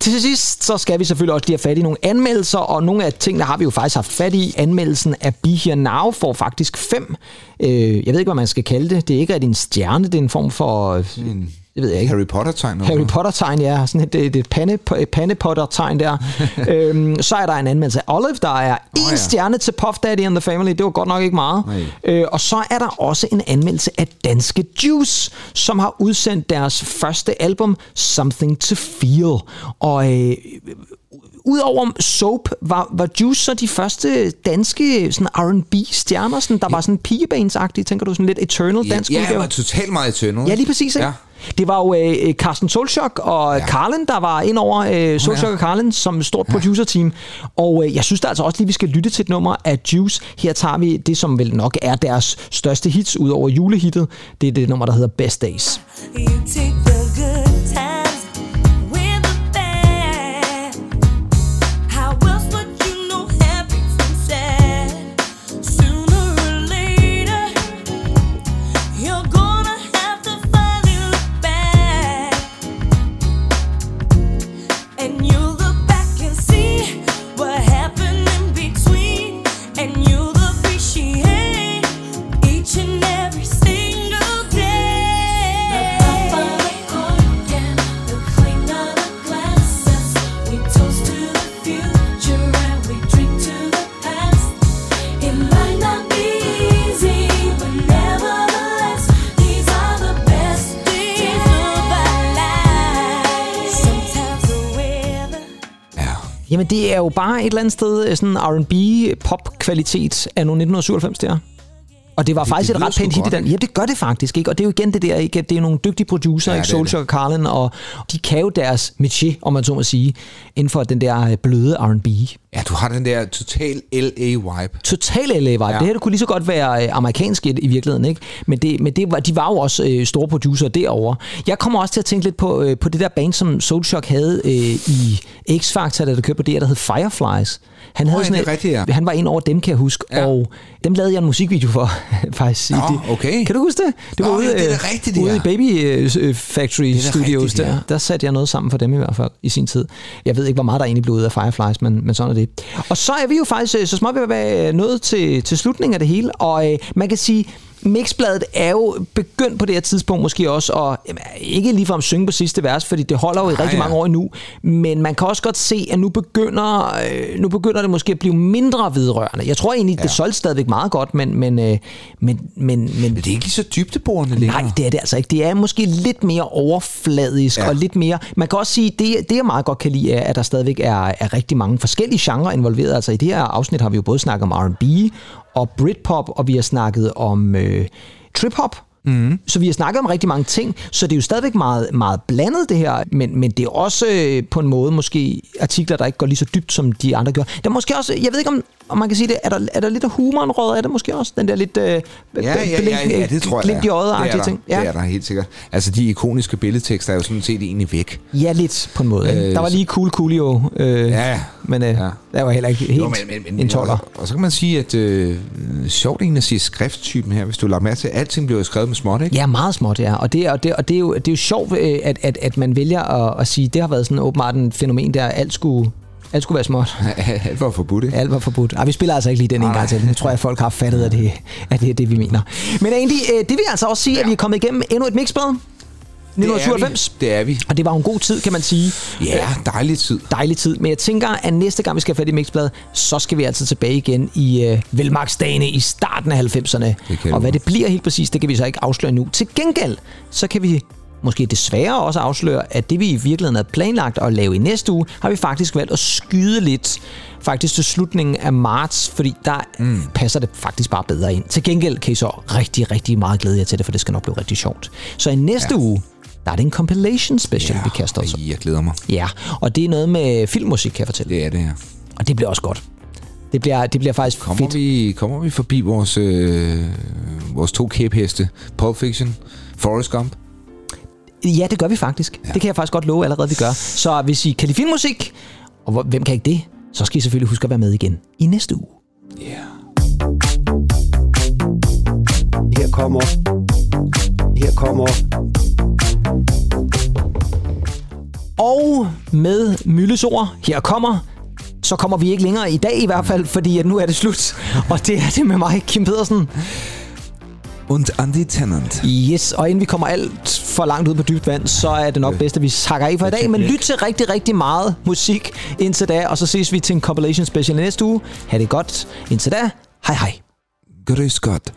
Til sidst, så skal vi selvfølgelig også lige have fat i nogle anmeldelser, og nogle af tingene har vi jo faktisk haft fat i. Anmeldelsen af Be Here Now får faktisk fem. Øh, jeg ved ikke, hvad man skal kalde det. Det er ikke rigtig en stjerne, det er en form for... Øh, en det ved jeg ikke. Harry Potter-tegn. Harry Potter-tegn, ja. Sådan et, et, et pande, et pandepotter-tegn der. <laughs> øhm, så er der en anmeldelse af Olive, der er en ja. stjerne til Puff Daddy and the Family. Det var godt nok ikke meget. Nej. Øh, og så er der også en anmeldelse af Danske Juice, som har udsendt deres første album, Something to Feel. Og øh, Udover Soap, var, var Juice så de første danske sådan R&B-stjerner, sådan, der var sådan pigebanes-agtige, tænker du, sådan lidt Eternal Ja, dansk ja, udgave? jeg var totalt meget Eternal. Ja, lige præcis. Ikke? Ja. Det var jo øh, Carsten Solchok og Ja. ja. Carlin, der var ind over øh, Solchok ja. og Carlin som stort producer-team. Og øh, jeg synes da altså også lige, vi skal lytte til et nummer af Juice. Her tager vi det, som vel nok er deres største hits, ud over julehittet. Det er det nummer, der hedder Best Days. You take the good det er jo bare et eller andet sted øh, sådan R&B pop-kvalitet af nogle 1997 der. Og det var det, faktisk det et ret pænt hit i den. Ja, det gør det faktisk, ikke? Og det er jo igen det der, ikke? Det er nogle dygtige producer, Ja, ikke? Soulja og Carlin, og de kan jo deres métier, om man så må sige, inden for den der øh, bløde R&B. Ja, du har den der total LA-vibe. Total LA vibe. Ja. Det her det kunne lige så godt være øh, amerikansk i, virkeligheden, ikke? Men, det, men det var, de var jo også øh, store producer derovre. Jeg kommer også til at tænke lidt på, øh, på det der band, som Soulshock havde øh, i X-Factor, da der kørte på det der hed Fireflies. Han, havde ja, sådan det et- rigtigt, ja. han var en over dem, kan jeg huske, ja. Og dem lavede jeg en musikvideo for, <laughs> faktisk. Nå, det. okay. Kan du huske det? Det var Nå, ude, det er øh, rigtigt, det ude i Baby øh, Factory Det Studios rigtigt, ja. der. Der satte jeg noget sammen for dem i hvert fald i sin tid. Jeg ved ikke, hvor meget der egentlig blev ud af Fireflies, men, men sådan er det. Og så er vi jo faktisk øh, så småt ved at være nået til, til slutningen af det hele, og øh, man kan sige, Mixbladet er jo begyndt på det her tidspunkt måske også at jamen, ikke ligefrem synge på sidste vers, fordi det holder jo i Nej, rigtig ja. mange år endnu. Men man kan også godt se, at nu begynder, øh, nu begynder det måske at blive mindre vedrørende. Jeg tror egentlig, ja. det solgte stadigvæk meget godt, men, men, øh, men, men, men Men det er ikke lige så dybdeborende længere. Nej, det er det altså ikke. Det er måske lidt mere overfladisk. Ja. og lidt mere... Man kan også sige, det, det jeg meget godt kan lide, er, at der stadigvæk er, er rigtig mange forskellige genrer involveret. Altså i det her afsnit har vi jo både snakket om R&B og Britpop, og vi har snakket om øh, trip-hop. Mm. Så vi har snakket om rigtig mange ting, så det er jo stadigvæk meget, meget blandet det her, men, men det er også øh, på en måde måske artikler, der ikke går lige så dybt, som de andre gør. Der er måske også, jeg ved ikke om, om man kan sige det, er der, er der lidt af humoren rød af det måske også? Den der lidt øh, Ja, ja, ja, ja, det tror jeg, glimt i er. øjet det er der. ting. Det er der helt sikkert. Altså, de ikoniske billedtekster er jo sådan set egentlig væk. Ja, lidt på en måde. Øh, der var lige Cool Coolio, øh, Ja, men øh, ja. ja. der var heller ikke helt Jo, men, men, men, en toller. Og, og så kan man sige, at øh, sjovt egentlig at sige skrifttypen her, hvis du lader mærke til, at alting bliver skrevet med småt, ikke? Ja, meget småt, ja. Og det, og det, og det, er, jo, det er jo sjovt, øh, at, at, at man vælger at, at sige, det har været sådan åbenbart en fænomen, der alt skulle, alt skulle være småt. <laughs> Alt var forbudt, ikke? Alt var forbudt. Ej, vi spiller altså ikke lige den en gang til. Nu tror jeg, at folk har fattet, at det, at det er det, vi mener. Men egentlig, øh, det vil altså også sige, at vi er kommet igennem endnu et mixblad. 1997. Det er vi. Og det var en god tid, kan man sige. Ja, dejlig tid. dejlig tid. Men jeg tænker, at næste gang vi skal have fat i Mixblad, så skal vi altså tilbage igen i øh, velmagsdagene i starten af 90'erne. kan Og hvad det bliver helt præcis, det kan vi så ikke afsløre nu. Til gengæld, så kan vi måske desværre også afsløre, at det vi i virkeligheden havde planlagt at lave i næste uge, har vi faktisk valgt at skyde lidt faktisk til slutningen af marts, fordi der mm. passer det faktisk bare bedre ind. Til gengæld kan I så rigtig, rigtig meget glæde jer til det, for det skal nok blive rigtig sjovt. Så i næste ja. uge, der er det en compilation special, ja, vi kaster os. jeg glæder mig. Ja, og det er noget med filmmusik, kan jeg fortælle. Det er det her. Og det bliver også godt. Det bliver, det bliver faktisk Kommer fedt. vi, kommer vi forbi vores, øh, vores to kæpheste? Pulp Fiction, Forrest Gump? Ja, det gør vi faktisk. Ja. Det kan jeg faktisk godt love allerede, vi gør. Så hvis I kan lide filmmusik, og hvor- hvem kan ikke det, så skal I selvfølgelig huske at være med igen i næste uge. Ja. Her kommer... Her kommer... Og med Mylles ord, her kommer, så kommer vi ikke længere i dag i hvert fald, fordi at nu er det slut. Og det er det med mig, Kim Pedersen. Und Andy Tennant. Yes, og inden vi kommer alt for langt ud på dybt vand, så er det nok bedst, at vi hakker af for i dag. Men lyt til rigtig, rigtig meget musik indtil da, og så ses vi til en compilation special næste uge. Ha' det godt. Indtil da, hej hej. Grøs godt.